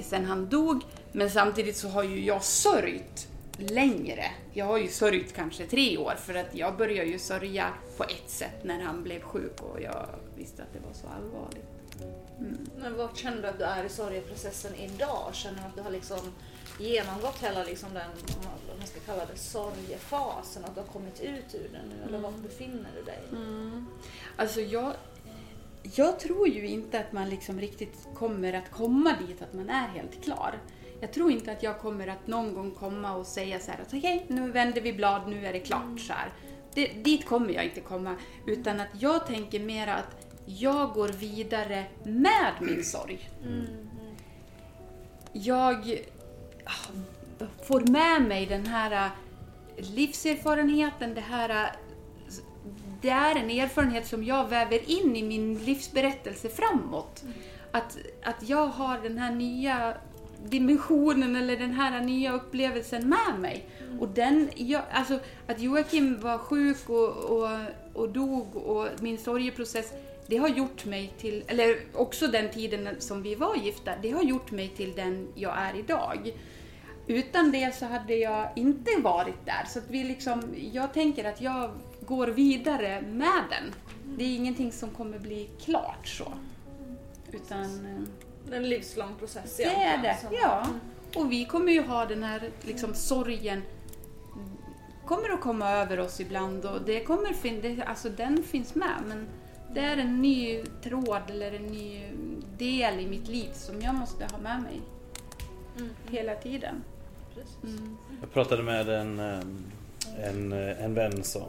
sedan han dog, men samtidigt så har ju jag sörjt längre. Jag har ju sörjt kanske tre år för att jag började ju sörja på ett sätt när han blev sjuk och jag visste att det var så allvarligt. Men vart känner du att du är i sorgeprocessen idag? Känner du att du har liksom genomgått hela liksom den, om man- ska kalla det, sorgefasen? Att du har kommit ut ur den nu? Eller var befinner du dig? Alltså jag, jag tror ju inte att man liksom riktigt kommer att komma dit att man är helt klar. Jag tror inte att jag kommer att någon gång komma och säga så här att okej, nu vänder vi blad, nu är det klart så här. Det, dit kommer jag inte komma, utan att jag tänker mer att jag går vidare med min sorg. Jag ah, får med mig den här eh, livserfarenheten, det här eh, det är en erfarenhet som jag väver in i min livsberättelse framåt. Att, att jag har den här nya dimensionen eller den här nya upplevelsen med mig. Och den, jag, alltså, att Joakim var sjuk och, och, och dog och min sorgeprocess, det har gjort mig till, eller också den tiden som vi var gifta, det har gjort mig till den jag är idag. Utan det så hade jag inte varit där. Så att vi liksom, jag tänker att jag går vidare med den. Det är ingenting som kommer bli klart så. Utan en livslång process det är det, som- ja. Och vi kommer ju ha den här liksom, sorgen kommer att komma över oss ibland och det kommer fin- det, alltså den finns med men det är en ny tråd eller en ny del i mitt liv som jag måste ha med mig hela tiden. Mm. Jag pratade med en, en, en vän som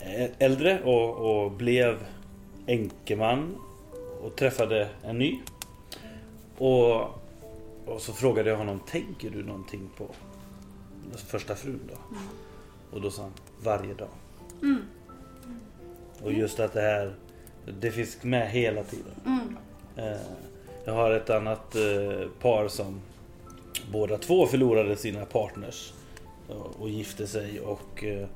är äldre och, och blev enkeman och träffade en ny. Och, och så frågade jag honom, tänker du någonting på första frun då? Och då sa han, varje dag. Och just att det här, det finns med hela tiden. Eh, Jag har ett annat eh, par som båda två förlorade sina partners och, gifte sig och eh,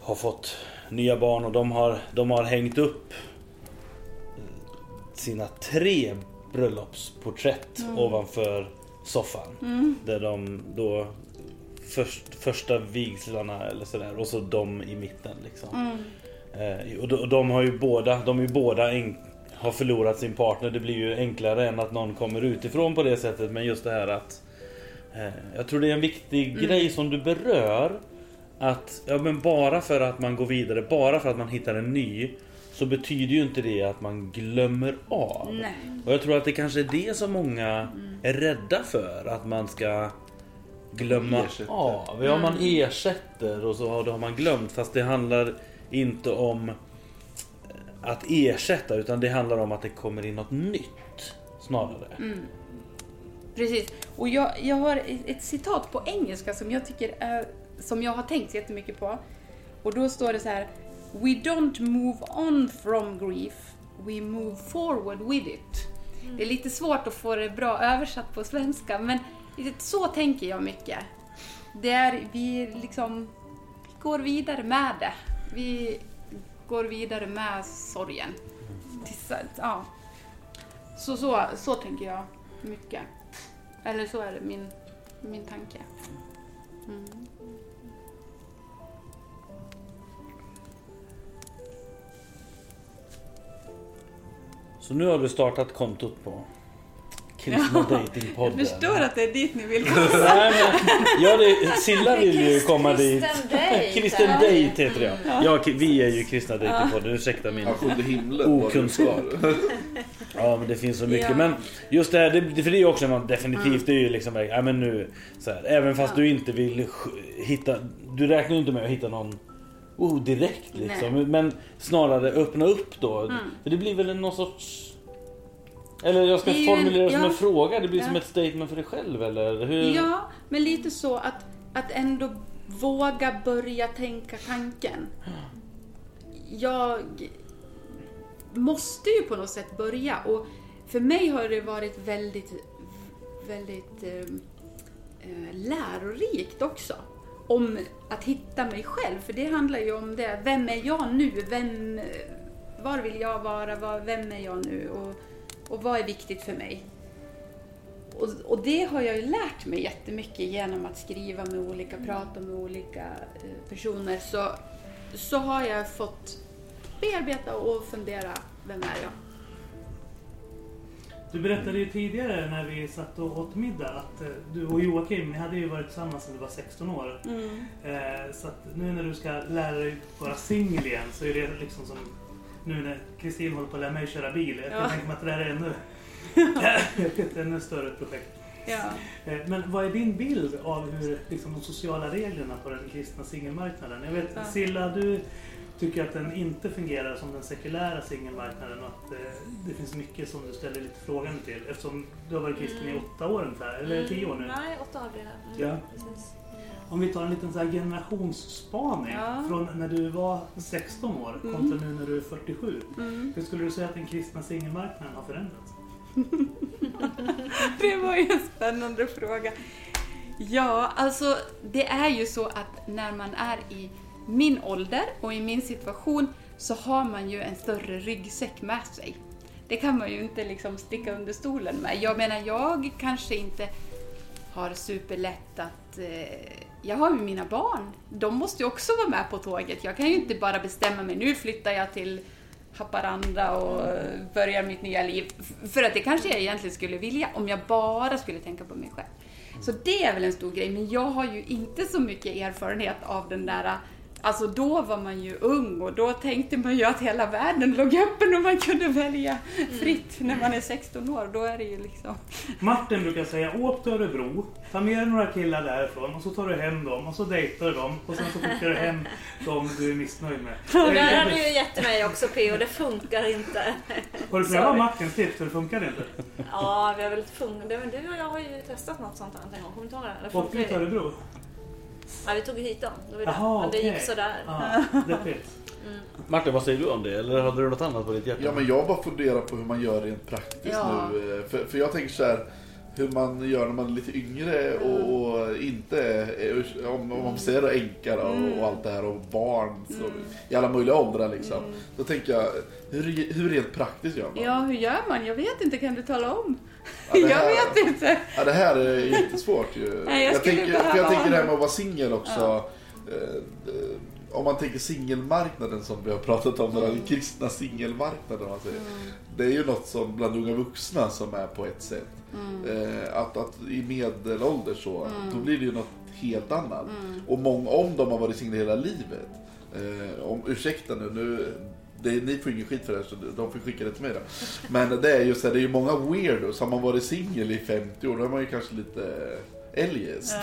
har fått nya barn och de har, de har hängt upp sina tre bröllopsporträtt ovanför soffan. Där de då först, första vigslarna eller sådär och så de i mitten liksom. Eh, och, de, och de har ju båda, de är ju båda har förlorat sin partner. Det blir ju enklare än att någon kommer utifrån på det sättet. Men just det här att eh, Jag tror det är en viktig grej som du berör. Att ja, men bara för att man går vidare, bara för att man hittar en ny så betyder ju inte det att man glömmer av. Nej. Och jag tror att det kanske är det som många är rädda för. Att man ska glömma Ersätter. av. Ja, man ersätter och så har, då har man glömt. Fast det handlar inte om att ersätta utan det handlar om att det kommer in något nytt. Snarare. Precis. Och jag, jag har ett ett citat på engelska som jag tycker är, som jag har tänkt jättemycket på. Och då står det så här. We don't move on from grief, we move forward with it. Det är lite svårt att få det bra översatt på svenska, men så tänker jag mycket. Det är, vi liksom vi går vidare med det. Vi går vidare med sorgen. Tills, ja. Så, så, så tänker jag mycket. Eller så är det min, min tanke. Så nu har du startat kontot på Kristna Datingpodden. Jag förstår att det är dit ni vill komma. Nej, men, ja, det, Silla vill ju komma dit. Kristen date. Heter det ja. ja. Vi är ju Kristna Datingpodden, ursäkta min Ja, Okunskap. Ja men det finns så mycket. Ja. Men just det här, det, för det är ju också man definitivt, det är ju liksom, ja men nu så här, Även fast du inte vill hitta, du räknar ju inte med att hitta någon oh, direkt liksom. Men snarare öppna upp då. För det blir väl en någon sorts eller jag ska Det formulera det en- som en ja. fråga, det blir Ja. som ett statement för dig själv eller? Hur? Ja, men lite så att, att ändå våga börja tänka tanken. Jag måste ju på något sätt börja och för mig har det varit väldigt, väldigt eh, eh, lärorikt också. Om att hitta mig själv, för det handlar ju om det. Vem är jag nu? Vem, var vill jag vara? Var, vem är jag nu? Och, och vad är viktigt för mig? Och, och det har jag ju lärt mig jättemycket genom att skriva med olika, prata med olika eh, personer. Så, så har jag fått bearbeta och fundera, vem är jag? Du berättade ju tidigare när vi satt och åt middag att eh, du och Joakim, ni hade ju varit tillsammans sedan du var 16 år. Eh, Så att nu när du ska lära dig vara singel igen så är det liksom som nu när Kristin håller på att lära mig köra bil. Jag Ja. tänka mig att det här är ännu, ett *laughs* ännu större projekt. Ja. Eh, Men vad är din bild av hur liksom, de sociala reglerna på den kristna singelmarknaden? Jag vet Ja. Silla, du tycker att den inte fungerar som den sekulära singelmarknaden och att eh, det finns mycket som du ställer lite frågande till eftersom du har varit kristen i åtta år ungefär, eller tio år nu. Nej, åtta år blir det. Ja. Precis. Om vi tar en liten så här generationsspaning Ja. från när du var 16 år kontra nu när du är 47. Mm. Hur skulle du säga att den kristna singelmarknaden har förändrats? *laughs* Det var ju en spännande fråga. Ja, alltså det är ju så att när man är i min ålder och i min situation så har man ju en större ryggsäck med sig. Det kan man ju inte liksom sticka under stolen med. Jag menar, jag kanske inte har superlätt att... Eh, jag har ju mina barn. De måste ju också vara med på tåget. Jag kan ju inte bara bestämma mig, nu flyttar jag till Haparanda och eh, börjar mitt nya liv. För att det kanske jag egentligen skulle vilja om jag bara skulle tänka på mig själv. Så det är väl en stor grej, men jag har ju inte så mycket erfarenhet av den där Alltså då var man ju ung och då tänkte man ju att hela världen låg öppen och man kunde välja fritt när man är 16 år. Då är det ju liksom... Martin brukar säga åk till Örebro, ta med dig några killar därifrån och så tar du hem dem och så dejtar du dem och sen så skickar du hem dem du är missnöjd med. Och där har du ju gett mig också P och det funkar inte. Har du prövat. Martins tips och det funkar inte? Ja, vi har väl funkat. Det, det, jag har ju testat något sånt här en gång. Kommer du ihåg det? Åkte vi till. Örebro? Ja, vi tog hit dem. Det var det. Jaha, Men det okej. gick sådär. Ja, *laughs* deppigt. Martin vad säger du om det? Eller hade du något annat på ditt hjärta? Ja men jag bara funderar på hur man gör rent praktiskt Ja. nu. eh, För, för jag tänker så här hur man gör när man är lite yngre och, och inte är, om, om man säger det, änka då, och allt det här och barn så, i alla möjliga åldrar liksom. Då tänker jag, hur, hur rent praktiskt gör man? Ja, hur gör man? Jag vet inte, kan du tala om? Ja, det jag här- vet inte. Ja, det här är jättesvårt ju. Nej, jag skulle tänker, för jag tänker det här med att vara singel också. Eh, eh, om man tänker singelmarknaden som vi har pratat om, den kristna singelmarknaden. Man säger. Det är ju något som bland unga vuxna som är på ett sätt. Eh, att, att i medelålder så, då blir det ju något helt annat. Och många, om de har varit singlar hela livet, om, ursäkta nu, nu det, ni får ingen skit för det här, så de får skicka det till mig då. Men det är ju så här, det är ju många weirdos. Har man varit singel i 50 år, då är man ju kanske lite eljest.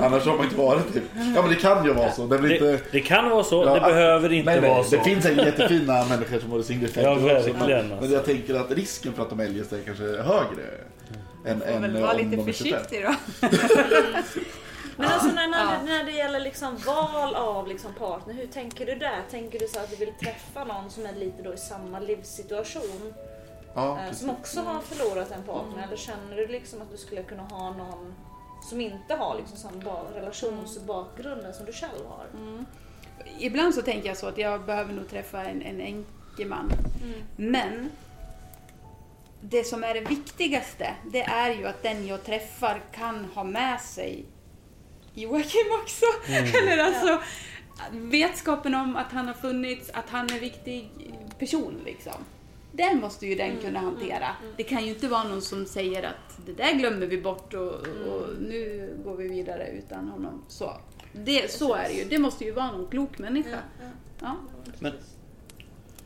Annars har man inte varit typ. Ja men det kan ju vara så. Det, är väl inte... Det, det kan vara så, Ja, det behöver inte nej, nej, vara så. Det finns säkert jättefina människor som varit singel i 50 Ja, år också. Men, men alltså. jag tänker att risken för att de eljest är kanske högre. Än, Får än väl vara om lite de är 25. försiktig då. *laughs* Men alltså när, när, Ja. när det gäller liksom val av liksom partner, hur tänker du där? Tänker du så att du vill träffa någon som är lite då i samma livssituation? Ja, eh, som också har förlorat en partner? Eller känner du liksom att du skulle kunna ha någon som inte har liksom samma ba- relationsbakgrunden som du själv har? Ibland så tänker jag så att jag behöver nog träffa en, en enkeman. Men det som är det viktigaste, det är ju att den jag träffar kan ha med sig Joakim också. Eller alltså vetskapen om att han har funnits, att han är viktig person liksom. Den måste ju den kunna hantera. Det kan ju inte vara någon som säger att det där glömmer vi bort och, och nu går vi vidare utan honom. Så, det, så är det ju. Det måste ju vara någon klok människa. Ja. Men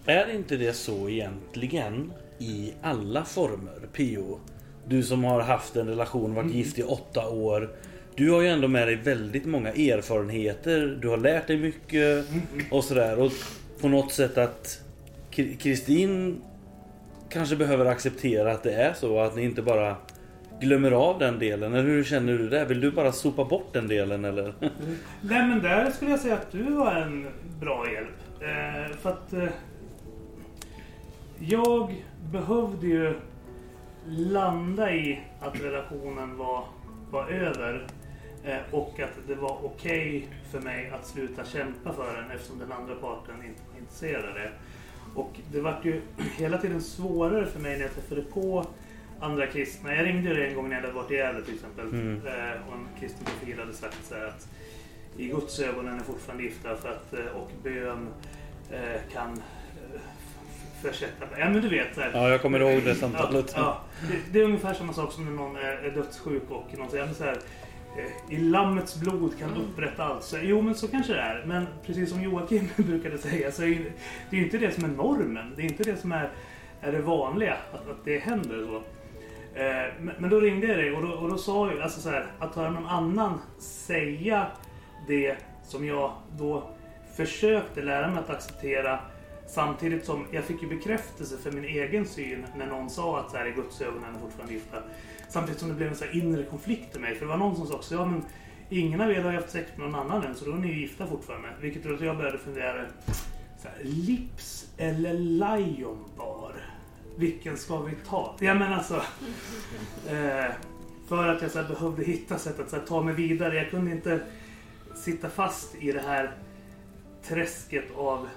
är inte det så egentligen i alla former, Pio? Du som har haft en relation, varit gift i åtta år. Du har ju ändå med dig väldigt många erfarenheter. Du har lärt dig mycket och sådär. Och på något sätt att Kristin kanske behöver acceptera att det är så. Att ni inte bara glömmer av den delen. Eller hur känner du det? Vill du bara sopa bort den delen eller? *laughs* Nej men där skulle jag säga att du var en bra hjälp. Eh, för att eh, jag behövde ju landa i att relationen var, var över. Eh, och att det var okej för mig att sluta kämpa för den eftersom den andra parten inte var intresserad av det. Och det vart ju *clears throat* hela tiden svårare för mig när jag träffade på andra kristna. Jag ringde dig en gång när jag hade varit i Gävle till exempel. Eh, och en kristen profil hade sagt så att i Guds ögon är fortfarande gifta för att, eh, och bön kan försätta... Ja men du vet. Här. Ja, jag kommer ihåg det Ja, samtalet. ja. Det, det är ungefär samma sak som när någon är, dödssjuk och någon säger så här, i lammets blod kan upprätta allt. Så, jo men så kanske det är. Men precis som Joakim *laughs* brukade säga så är ju, det ju inte det som är normen. Det är inte det som är, är det vanliga, att, att det händer så. Eh, Men, men då ringde jag dig och då, och då sa jag alltså så här, att höra någon annan säga det som jag då försökte lära mig att acceptera Samtidigt som jag fick ju bekräftelse för min egen syn när någon sa att så här, i Guds ögon är fortfarande gifta. Samtidigt som det blev en så här inre konflikt i mig. För det var någon som sa också, ja men ingen av er har ju haft sex med någon annan än så då är ni ju gifta fortfarande. Vilket gjorde att jag började fundera, så här, lips eller lion bar? Vilken ska vi ta? Ja men alltså. *laughs* Eh, för att jag så här, behövde hitta sätt att så här, ta mig vidare. Jag kunde inte sitta fast i det här träsket av,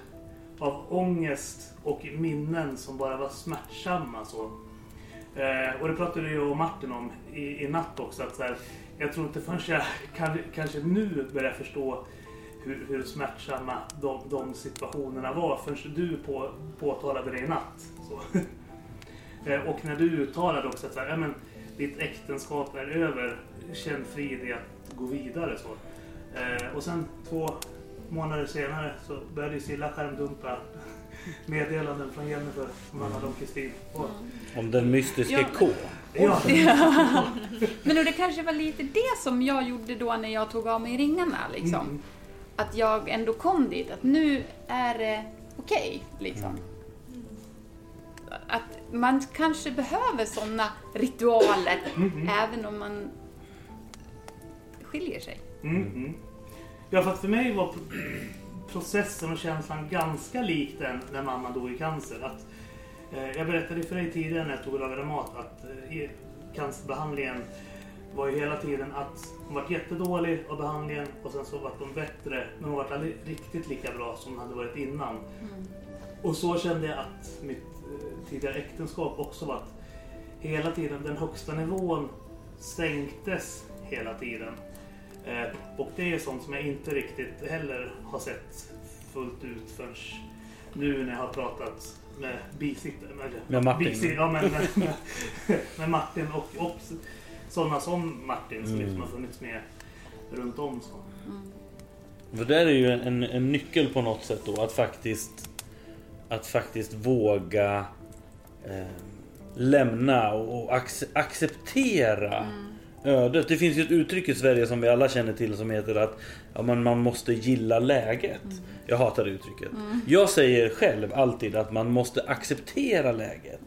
av ångest och minnen som bara var smärtsamma. Så. Eh, och det pratade ju och Martin om i, i natt också. Att så här, jag tror inte förrän jag kan, kanske nu börjar förstå hur, hur smärtsamma de, de situationerna var förrän du på, påtalade det i natt. Så. *laughs* Eh, och när du uttalade också att så här, ja, men, ditt äktenskap är över, känn frid i att gå vidare. Så. Eh, och sen två månader senare så började ju Silla skärmdumpa meddelanden från Jennifer som handlade om Kristin. Om den mystiska Ja. K. Ja, *laughs* Men det kanske var lite det som jag gjorde då när jag tog av mig ringarna. Liksom. Mm. Att jag ändå kom dit, att nu är det okej. liksom. Att man kanske behöver sådana ritualer Mm. även om man skiljer sig. Mm, mm. Ja, för att för mig var processen och känslan ganska lik den när mamma dog i cancer. Att, eh, jag berättade för dig tidigare när jag tog och lagade mat att eh, cancerbehandlingen var ju hela tiden att hon var jättedålig av behandlingen och sen så var hon bättre men hon var aldrig riktigt lika bra som hon hade varit innan. Och så kände jag att mitt eh, tidigare äktenskap också var att hela tiden den högsta nivån sänktes hela tiden. Eh, och det är sånt som jag inte riktigt heller har sett fullt ut förrän nu när jag har pratat med bisittare. Med Martin. bisi- ja, men, med, med, *laughs* med Martin och, och sådana som Martin som Mm. liksom har funnits med runt om. Så. För där är ju en, en nyckel på något sätt då att faktiskt att faktiskt våga eh, lämna och, och ac- acceptera ödet. Det finns ju ett uttryck i Sverige som vi alla känner till som heter att ja, man, man måste gilla läget. Jag hatar det uttrycket. Jag säger själv alltid att man måste acceptera läget.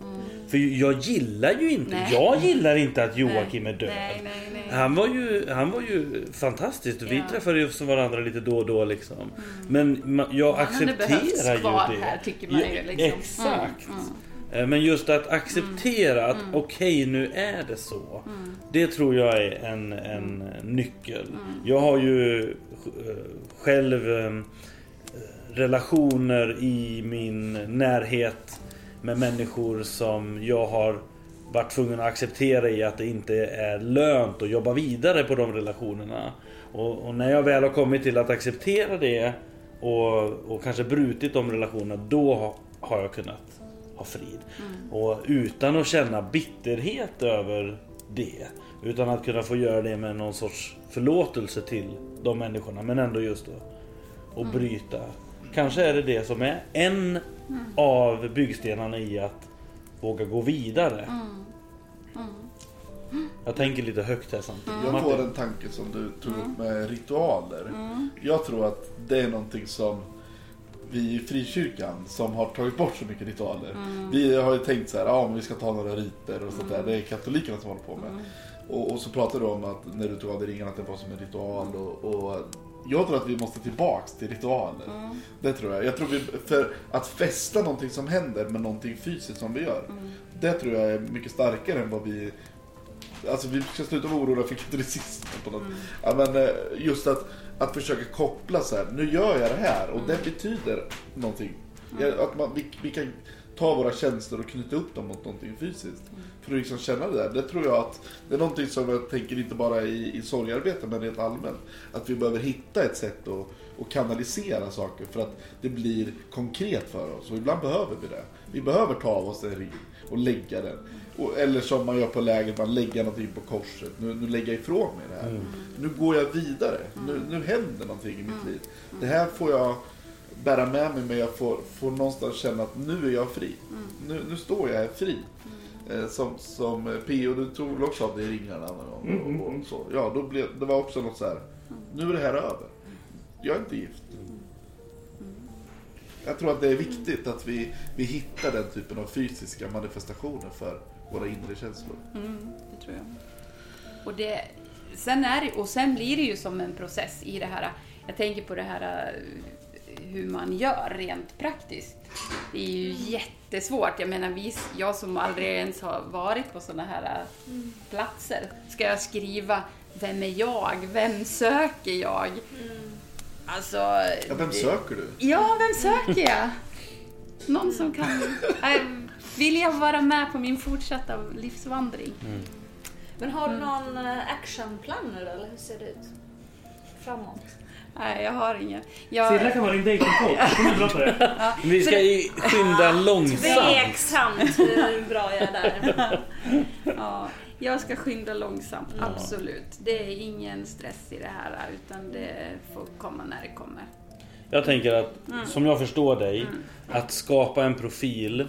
För jag gillar ju inte, Nej. jag gillar inte att Joakim är död. Nej, nej, nej. Han var ju, han var ju fantastisk. Vi Ja. träffade ju varandra lite då och då liksom. Men ma- jag Han hade behövts accepterar ju kvar det. här, tycker man ju, liksom. Exakt. Mm, Eh, Men just att acceptera att okej nu är det så. Det tror jag är en, en nyckel. Jag har ju eh, själv eh, relationer i min närhet med människor som jag har varit tvungen att acceptera i att det inte är lönt att jobba vidare på de relationerna. Och, och när jag väl har kommit till att acceptera det och, och kanske brutit de relationerna, då har jag kunnat ha frid. Och utan att känna bitterhet över det. Utan att kunna få göra det med någon sorts förlåtelse till de människorna. Men ändå just då. Och bryta. Kanske är det det som är en av byggstenarna i att våga gå vidare. Jag tänker lite högt här samtidigt. Jag får en tanke som du tog upp med ritualer. Jag tror att det är någonting som vi i frikyrkan som har tagit bort så mycket ritualer. Vi har ju tänkt så här, ja men vi ska ta några riter och sånt där. Det är katolikerna som håller på med. Och, och så pratade du om att när du tog av dig ringarna att det var som en ritual. Och, och jag tror att vi måste tillbaks till ritualer. Det tror jag. Jag tror vi, för att fästa någonting som händer med någonting fysiskt som vi gör. Det tror jag är mycket starkare än vad vi Alltså vi ska sluta vara oroliga för *laughs* katolicismen på något. Ja, men eh, just att, att försöka koppla så här. nu gör jag det här och det betyder någonting. Ja, Att man, vi, vi kan ta våra känslor och knyta upp dem mot någonting fysiskt. För att liksom känna det där. Det tror jag att det är någonting som jag tänker inte bara i, i sorgarbete men rent allmänt. Att vi behöver hitta ett sätt att, att kanalisera saker för att det blir konkret för oss. Och ibland behöver vi det. Vi behöver ta av oss en ring och lägga den. Och, eller som man gör på läger, man lägger någonting på korset. Nu, nu lägger jag ifrån mig det här. Nu går jag vidare. Nu, nu händer någonting i mitt liv. Det här får jag bära med mig men jag får, får någonstans känna att nu är jag fri. Nu, nu står jag här fri. Eh, som, som eh, P.O. du tog väl också av dig ringarna någon gång? Och, och så. Ja, då blev, det var också något så här. Nu är det här över. Jag är inte gift. Jag tror att det är viktigt att vi, vi hittar den typen av fysiska manifestationer för våra inre känslor. Mm, det tror jag. Och, det, sen är det, och sen blir det ju som en process i det här. Jag tänker på det här eh, hur man gör rent praktiskt. Det är ju jättesvårt. Jag menar, vi, jag som aldrig ens har varit på sådana här eh, platser. Ska jag skriva Vem är jag? Vem söker jag? Alltså... Ja, vem söker du? Ja, vem söker jag? Någon som kan äh, vilja vara med på min fortsatta livsvandring. Men har du någon eh, actionplan nu då, eller hur ser det ut? Framåt? Nej, jag har ingen. Silla Jag, kan vara din är bra på det. *laughs* Vi ska ju skynda *laughs* långsamt. Tveksamt hur bra jag är där. *laughs* ja, jag ska skynda långsamt, absolut. Det är ingen stress i det här, utan det får komma när det kommer. Jag tänker att, som jag förstår dig, att skapa en profil eh,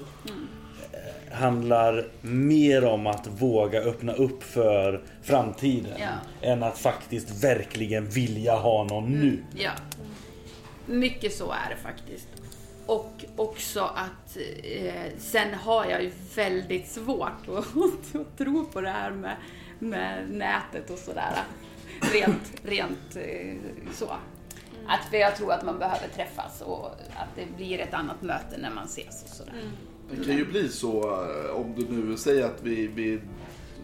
handlar mer om att våga öppna upp för framtiden. Ja. Än att faktiskt verkligen vilja ha någon nu. Ja. Mycket så är det faktiskt. Och också att eh, sen har jag ju väldigt svårt *laughs* att, att tro på det här med, med nätet och sådär. Rent, rent eh, så. Att, för jag tror att man behöver träffas och att det blir ett annat möte när man ses och sådär. Det kan ju bli så eh, om du nu säger att vi, vi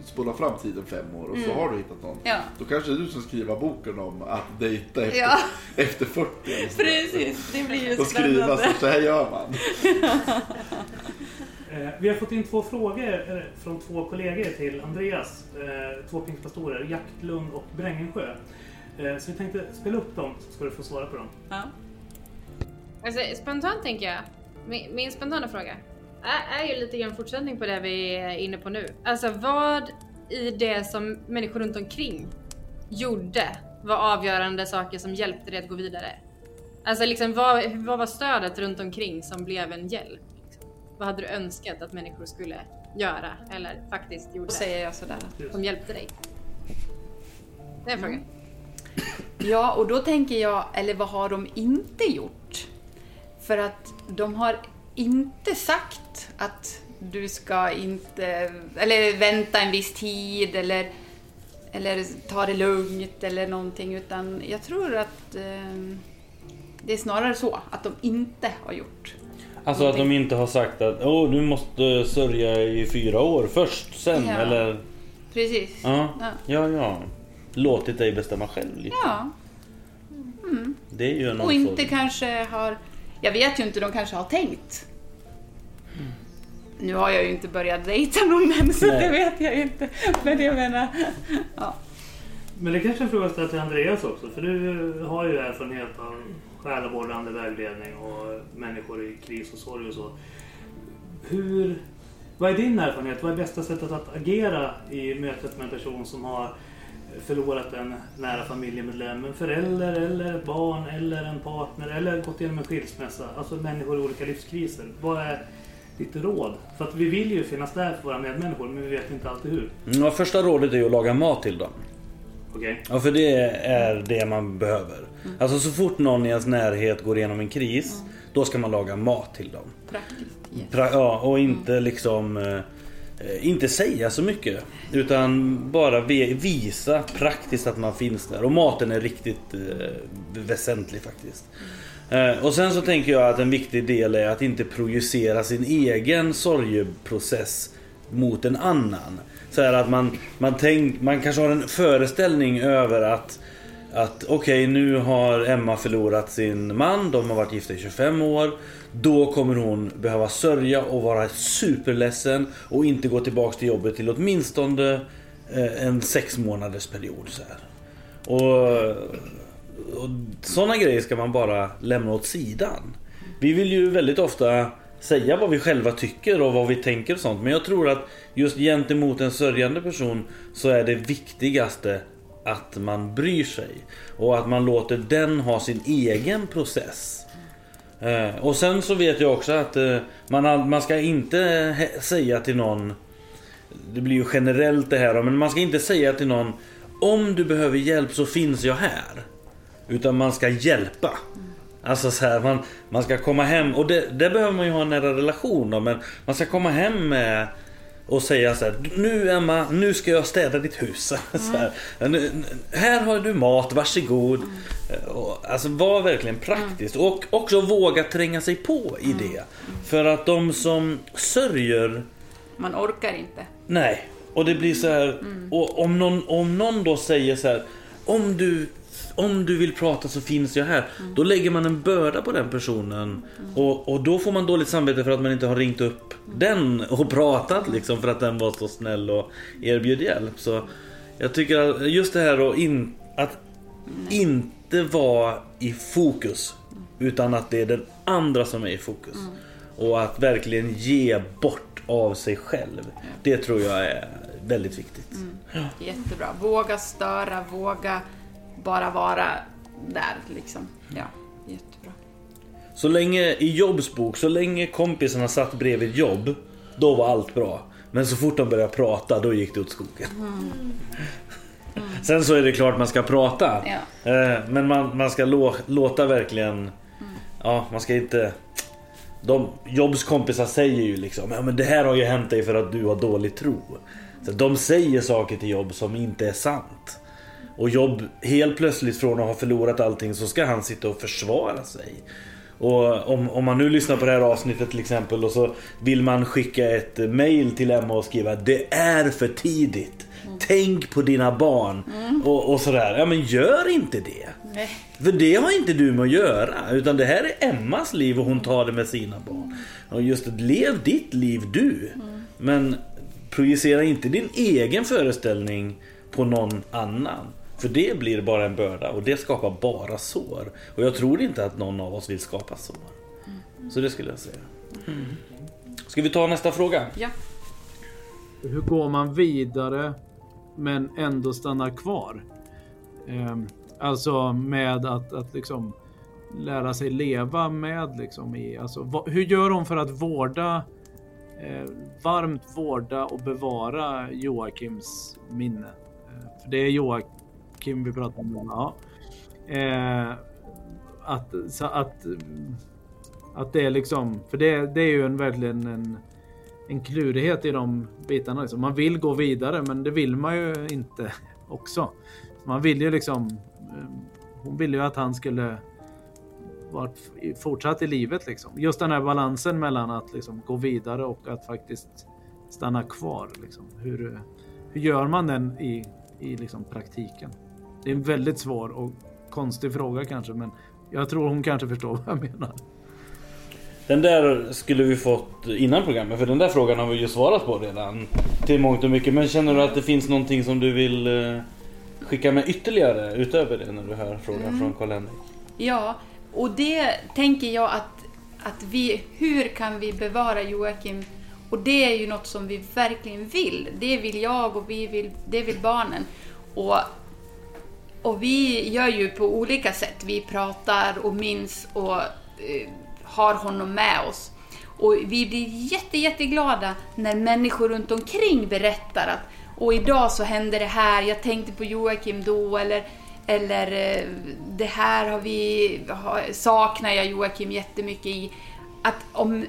spolar fram tiden fem år och så har du hittat någon. Mm. Ja. Då kanske det är du som skriver boken om att dejta efter, Ja. *laughs* efter 40. eller så. Precis, det blir ju Och skriva så, spännande. så här gör man. *laughs* Eh, Vi har fått in två frågor eh, från två kollegor till Andreas. eh, Två pingstpastorer, Jaktlund och Brängensjö. Eh, Så vi tänkte spela upp dem så ska du få svara på dem. Ja. Alltså, spontant tänker jag, min, min spontana fråga är, ju lite grann fortsättning på det vi är inne på nu. Alltså vad i det som människor runt omkring gjorde var avgörande saker som hjälpte dig att gå vidare? Alltså liksom vad, vad var stödet runt omkring som blev en hjälp? Liksom? Vad hade du önskat att människor skulle göra eller faktiskt gjorde? Då säger jag sådär. Som hjälpte dig? Det är en fråga. Ja, och då tänker jag, eller vad har de inte gjort? För att de har inte sagt att du ska inte, eller vänta en viss tid eller, eller ta det lugnt eller någonting utan jag tror att eh, det är snarare så att de inte har gjort. Alltså att de inte har sagt att Åh, du måste sörja i fyra år först sen Ja. eller Precis. ja. Ja. ja ja Låtit dig bestämma själv lite. Ja, Det är ju någon och inte form- kanske har, jag vet ju inte, de kanske har tänkt. Nu har jag ju inte börjat dejta någon än så Nej. det vet jag ju inte. Men jag menar, ja. Men det kanske är en fråga att till Andreas också. För du har ju erfarenhet av själavårdande vägledning och människor i kris och sorg och så. Hur, vad är din erfarenhet? Vad är bästa sättet att agera i mötet med en person som har förlorat en nära familjemedlem? En förälder eller ett barn eller en partner eller gått igenom en skilsmässa. Alltså människor i olika livskriser. Vad är ditt råd? För att vi vill ju finnas där för våra medmänniskor men vi vet inte alltid hur. Ja, första rådet är ju att laga mat till dem. Okej? Ja, för det är det man behöver. Alltså så fort någon i ens närhet går igenom en kris, då ska man laga mat till dem. praktiskt. Yes. Pra- ja, och inte liksom... Eh, inte säga så mycket. Utan bara visa praktiskt att man finns där. Och maten är riktigt eh, väsentlig faktiskt. Eh, och sen så tänker jag att en viktig del är att inte projicera sin egen sorgeprocess mot en annan. Så här att man, man, tänk, man kanske har en föreställning över att att okej nu har Emma förlorat sin man, de har varit gifta i 25 år. Då kommer hon behöva sörja och vara superledsen och inte gå tillbaks till jobbet till åtminstone eh, en sex månaders period. Så här. Och, och sådana grejer ska man bara lämna åt sidan. Vi vill ju väldigt ofta säga vad vi själva tycker och vad vi tänker och sånt. Men jag tror att just gentemot en sörjande person så är det viktigaste att man bryr sig. Och att man låter den ha sin egen process. Eh, och sen så vet jag också att eh, man, man ska inte eh, säga till någon Det blir ju generellt det här men man ska inte säga till någon Om du behöver hjälp så finns jag här. Utan man ska hjälpa. Alltså så här, man, man ska komma hem och det, det behöver man ju ha en nära relation då, men man ska komma hem med och säga så här, nu Emma, nu ska jag städa ditt hus. *laughs* Så här, här har du mat, varsågod. Och, Alltså var verkligen praktiskt och också våga tränga sig på i det. För att de som sörjer Man orkar inte. Nej, och det blir så här. Och om någon, om någon då säger så här. Om du, om du vill prata så finns jag här. Då lägger man en börda på den personen. Och, och då får man dåligt samvete för att man inte har ringt upp den och pratat liksom. För att den var så snäll och erbjöd hjälp. Så jag tycker att just det här att, in, att inte vara i fokus. Utan att det är den andra som är i fokus. Och att verkligen ge bort av sig själv. Det tror jag är väldigt viktigt. Jättebra. Våga störa, våga bara vara där liksom. Ja, jättebra. Så länge i Jobs bok, så länge kompisarna satt bredvid jobb, då var allt bra. Men så fort de började prata, då gick det åt skogen. Sen så är det klart man ska prata. Ja. Eh, Men man, man ska lå, låta verkligen... Ja, man ska inte... De, Jobs kompisar säger ju liksom ja, men det här har ju hänt dig för att du har dålig tro. Så de säger saker till Jobb som inte är sant. Och Jobb helt plötsligt från att ha förlorat allting så ska han sitta och försvara sig. Och om, om man nu lyssnar på det här avsnittet till exempel och så vill man skicka ett mail till Emma och skriva Det är för tidigt. Tänk på dina barn. Och, och sådär. Ja men gör inte det. Nej. För det har inte du med att göra. Utan det här är Emmas liv och hon tar det med sina barn. Och just det, lev ditt liv du. Men projicera inte din egen föreställning på någon annan. För det blir bara en börda och det skapar bara sår. Och jag tror inte att någon av oss vill skapa sår. Så det skulle jag säga. Ska vi ta nästa fråga? Ja. Hur går man vidare men ändå stannar kvar? Ehm, alltså med att, att liksom lära sig leva med liksom i, alltså, vad, hur gör hon för att vårda eh, varmt vårda och bevara Joakims minne? Eh, för det är Joakim Kim vi pratade om. Ja. Eh, att, så att, att det är liksom, för det, det är ju en verkligen en, en klurighet i de bitarna. Liksom. Man vill gå vidare men det vill man ju inte *laughs* också. Man vill ju liksom, eh, hon ville ju att han skulle varit i- fortsatt i livet liksom. Just den här balansen mellan att liksom gå vidare och att faktiskt stanna kvar. Liksom. Hur, hur gör man den i, i liksom praktiken? Det är en väldigt svår och konstig fråga kanske men jag tror hon kanske förstår *laughs* vad jag menar. Den där skulle vi fått innan programmet, för den där frågan har vi ju svarat på redan. Till mångt och mycket. Men känner du att det finns någonting som du vill eh, skicka med ytterligare utöver det när du hör frågan Mm. från Karl-Henrik? Ja, och det tänker jag att, att vi, hur kan vi bevara Joakim? Och det är ju något som vi verkligen vill. Det vill jag och vi vill, det vill barnen. Och, och vi gör ju på olika sätt. Vi pratar och minns och eh, har honom med oss. Och vi blir jätte, jätteglada när människor runt omkring berättar att och idag så hände det här, jag tänkte på Joakim då eller, eller eh, det här har vi, har, saknar jag Joakim jättemycket i. Att om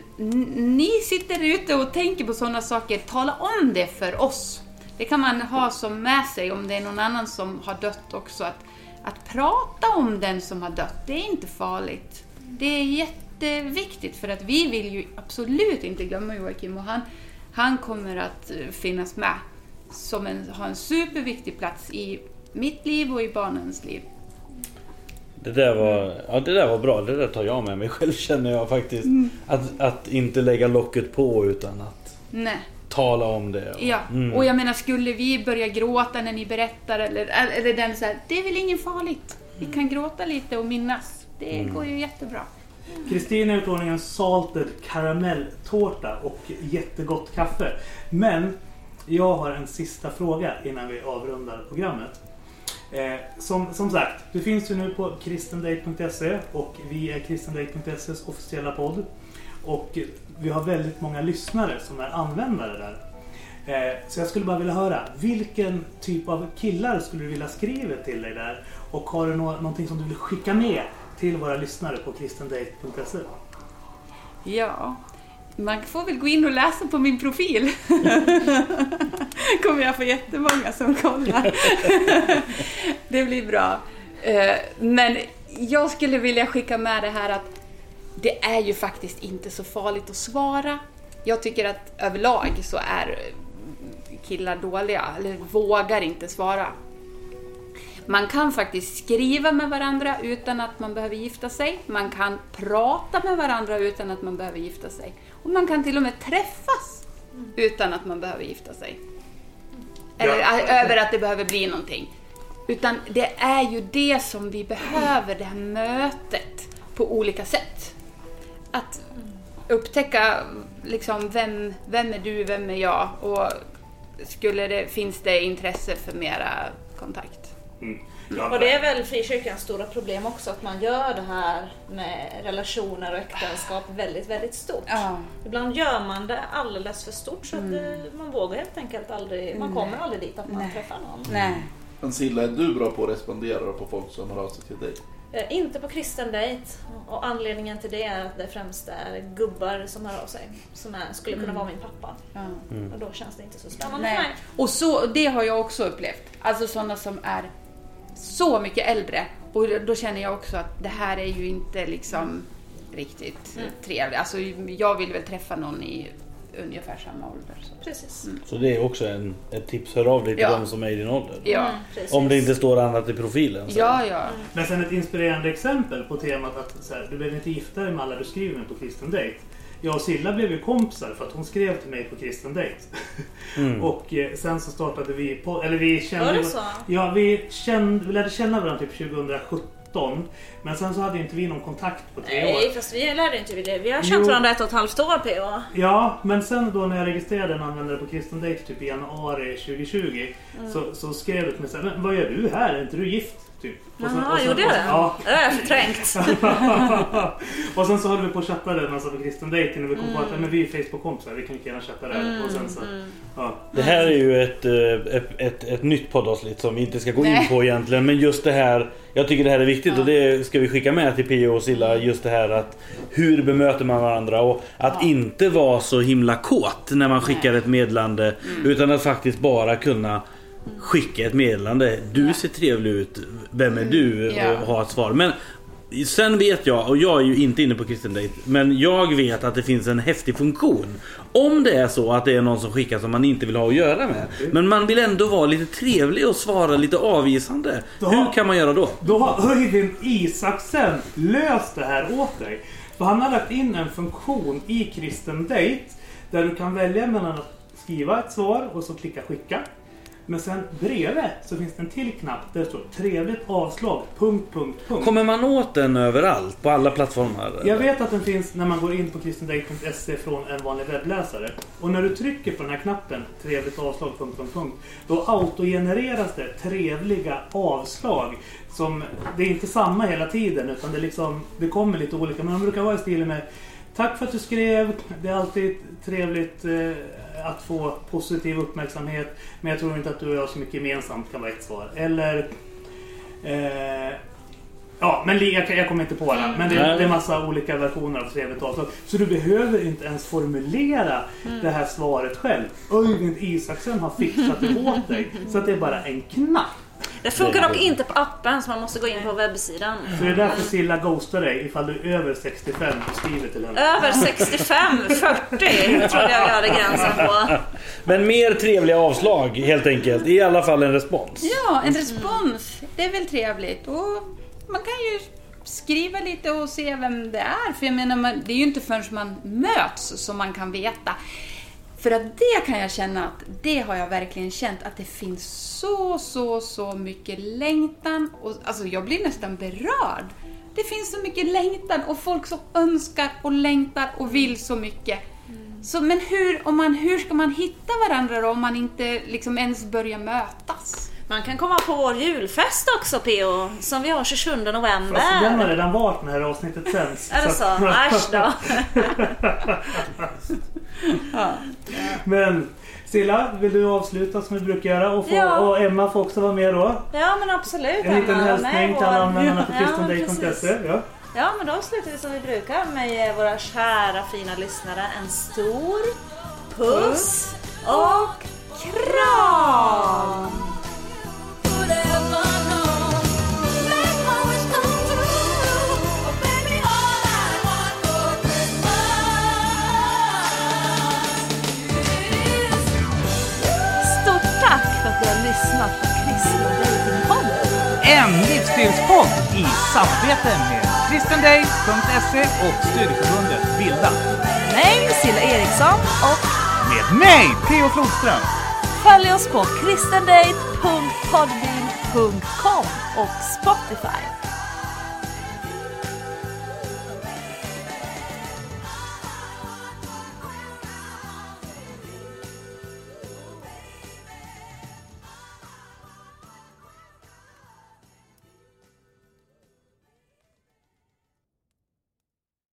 ni sitter ute och tänker på sådana saker, tala om det för oss. Det kan man ha som med sig om det är någon annan som har dött också. Att, att prata om den som har dött, det är inte farligt. Det är jätteviktigt för att vi vill ju absolut inte glömma Joakim och han, han kommer att eh, finnas med som en, ha en superviktig plats i mitt liv och i barnens liv. Det där var, ja, det där var bra. Det där tar jag med mig själv känner jag faktiskt. Mm. Att, att inte lägga locket på utan att Nej. Tala om det. Ja, Mm. och jag menar skulle vi börja gråta när ni berättar eller, eller den så här, det är väl inget farligt. Vi kan gråta lite och minnas. Det Mm. går ju jättebra. Kristina i ordning en salted karamelltårta och jättegott kaffe. Men jag har en sista fråga innan vi avrundar programmet. Eh, som, som sagt, du finns ju nu på kristendate.se och vi är kristendate.ses officiella podd. Och vi har väldigt många lyssnare som är användare där. Eh, så jag skulle bara vilja höra, vilken typ av killar skulle du vilja skriva till dig där? Och har du nå- någonting som du vill skicka med till våra lyssnare på kristendate.se? Ja, man får väl gå in och läsa på min profil. *laughs* kommer jag få jättemånga som kollar. *laughs* det blir bra. Eh, Men jag skulle vilja skicka med det här att det är ju faktiskt inte så farligt att svara. Jag tycker att överlag så är killar dåliga, eller vågar inte svara. Man kan faktiskt skriva med varandra utan att man behöver gifta sig. Man kan prata med varandra utan att man behöver gifta sig. Och man kan till och med träffas utan att man behöver gifta sig. Eller Ja. ä- över att det behöver bli någonting. Utan det är ju det som vi behöver, det här mötet på olika sätt. Att upptäcka liksom vem, vem är du, vem är jag och skulle det, finns det intresse för mera kontakt. Och det är väl frikyrkans stora problem också att man gör det här med relationer och äktenskap väldigt, väldigt stort. Ja. Ibland gör man det alldeles för stort så att Mm. det, man vågar helt enkelt aldrig, man kommer aldrig dit att man Nej. träffar någon. Nej. Men Silla, är du bra på att respondera på folk som hör av sig till dig? Eh, Inte på kristen dejt och anledningen till det är att det främst är gubbar som hör av sig som är, skulle kunna Mm. vara min pappa. Mm. Och då känns det inte så spännande för Nej. mig. Och så, det har jag också upplevt. Alltså sådana som är så mycket äldre. Och då känner jag också att det här är ju inte liksom riktigt Mm. trevligt. Alltså jag vill väl träffa någon i ungefär samma ålder. Så. Precis. Så det är också en, ett tips. Hör av dig till Ja. de som är i din ålder. Ja. Mm, precis. Om det inte står annat i profilen. så. Ja, ja. Men sen ett inspirerande exempel på temat att så här, du behöver inte gifta dig med alla du skriver med på Kristen Date. Jag och Silla blev ju kompisar för att hon skrev till mig på Kristen Date. Mm. *laughs* och eh, sen så startade vi på, eller vi kände Var det så? Ja, vi, kände, vi lärde känna varandra typ Men sen så hade inte vi någon kontakt på tre år. Nej, fast vi lärde inte vi det. Vi har känt Jo. varandra ett och ett halvt år PO. Ja, men sen då när jag registrerade en användare på Kristen Date typ i januari 2020 Mm. så, så skrev det till mig såhär, men vad gör du här? Är inte du gift? Typ. Sen- Jaha, sen- gjorde jag det? Ja. Det har jag förträngt. *laughs* och sen så höll vi på att chatta där alltså på Kristen Date innan vi kom på att Mm. "Nej, men vi är Facebook-kompisar, vi kan lika gärna chatta där. och sen så, ja. Det här är ju ett, eh, ett, ett, ett nytt poddavsnitt som vi inte ska gå in Nej. på egentligen. Men just det här. Jag tycker det här är viktigt och det ska vi skicka med till P.O. och Silla. Just det här att hur bemöter man varandra och att inte vara så himla kåt när man skickar ett meddelande. Utan att faktiskt bara kunna skicka ett meddelande. Du ser trevlig ut. Vem är du? Ja. Och ha ett svar. Men Sen vet jag, och jag är ju inte inne på Kristen Date, men jag vet att det finns en häftig funktion. Om det är så att det är någon som skickar som man inte vill ha att göra med. Men man vill ändå vara lite trevlig och svara lite avvisande. Ja. Hur kan man göra då? Då har Öyvind Isaksen löst det här åt dig. För han har lagt in en funktion i Kristen Date där du kan välja mellan att skriva ett svar och så klicka skicka. Men sen bredvid så finns det en till knapp där det står trevligt avslag, punkt, punkt, punkt. Kommer man åt den överallt? På alla plattformar? Jag vet att den finns när man går in på kristendate.se från en vanlig webbläsare. Och när du trycker på den här knappen, trevligt avslag, punkt, punkt, punkt, då autogenereras det trevliga avslag. Som, det är inte samma hela tiden utan det, liksom, det kommer lite olika. Men de brukar vara i stil med Tack för att du skrev. Det är alltid trevligt eh, att få positiv uppmärksamhet. Men jag tror inte att du och jag har så mycket gemensamt kan vara ett svar. Eller eh, Ja, men jag, jag kommer inte på alla. Men det, det är massa olika versioner av trevligt avslag. Så du behöver inte ens formulera det här svaret själv. Öyvind Isaksen har fixat det åt dig. Så att det är bara en knapp. Det funkar dock inte på appen så man måste gå in på webbsidan. Så det är därför Silla ghostar dig ifall du är över 65 och skriver till henne. Över 65, 40 trodde jag vi hade gränsen på. Men mer trevliga avslag helt enkelt. I alla fall en respons. Ja, en respons. Det är väl trevligt. Och man kan ju skriva lite och se vem det är. För jag menar, det är ju inte förrän man möts som man kan veta. För att det kan jag känna att det har jag verkligen känt att det finns så, så, så mycket längtan. Och, alltså jag blir nästan berörd. Det finns så mycket längtan och folk som önskar och längtar och vill så mycket. Så, men hur, om man, hur ska man hitta varandra då om man inte liksom ens börjar mötas? Man kan komma på vår julfest också PO, som vi har 27 november. Fast den har redan varit när det här avsnittet sänds. Är det så? Äsch då. *laughs* Men Silla, vill du avsluta som vi brukar göra? Och, få, Ja. och Emma får också vara med då. Ja men absolut En liten hälsning till alla användarna på precis. Ja. Ja men då avslutar vi som vi brukar med våra kära fina lyssnare. En stor puss och kram! Lyssnat på Kristna Datingpodden. En livsstilspodd i samarbete med kristendate.se och studieförbundet Bilda. Mig, Silla Eriksson och Med mig, Theo Flodström. följ oss på kristendate.podbean.com och Spotify.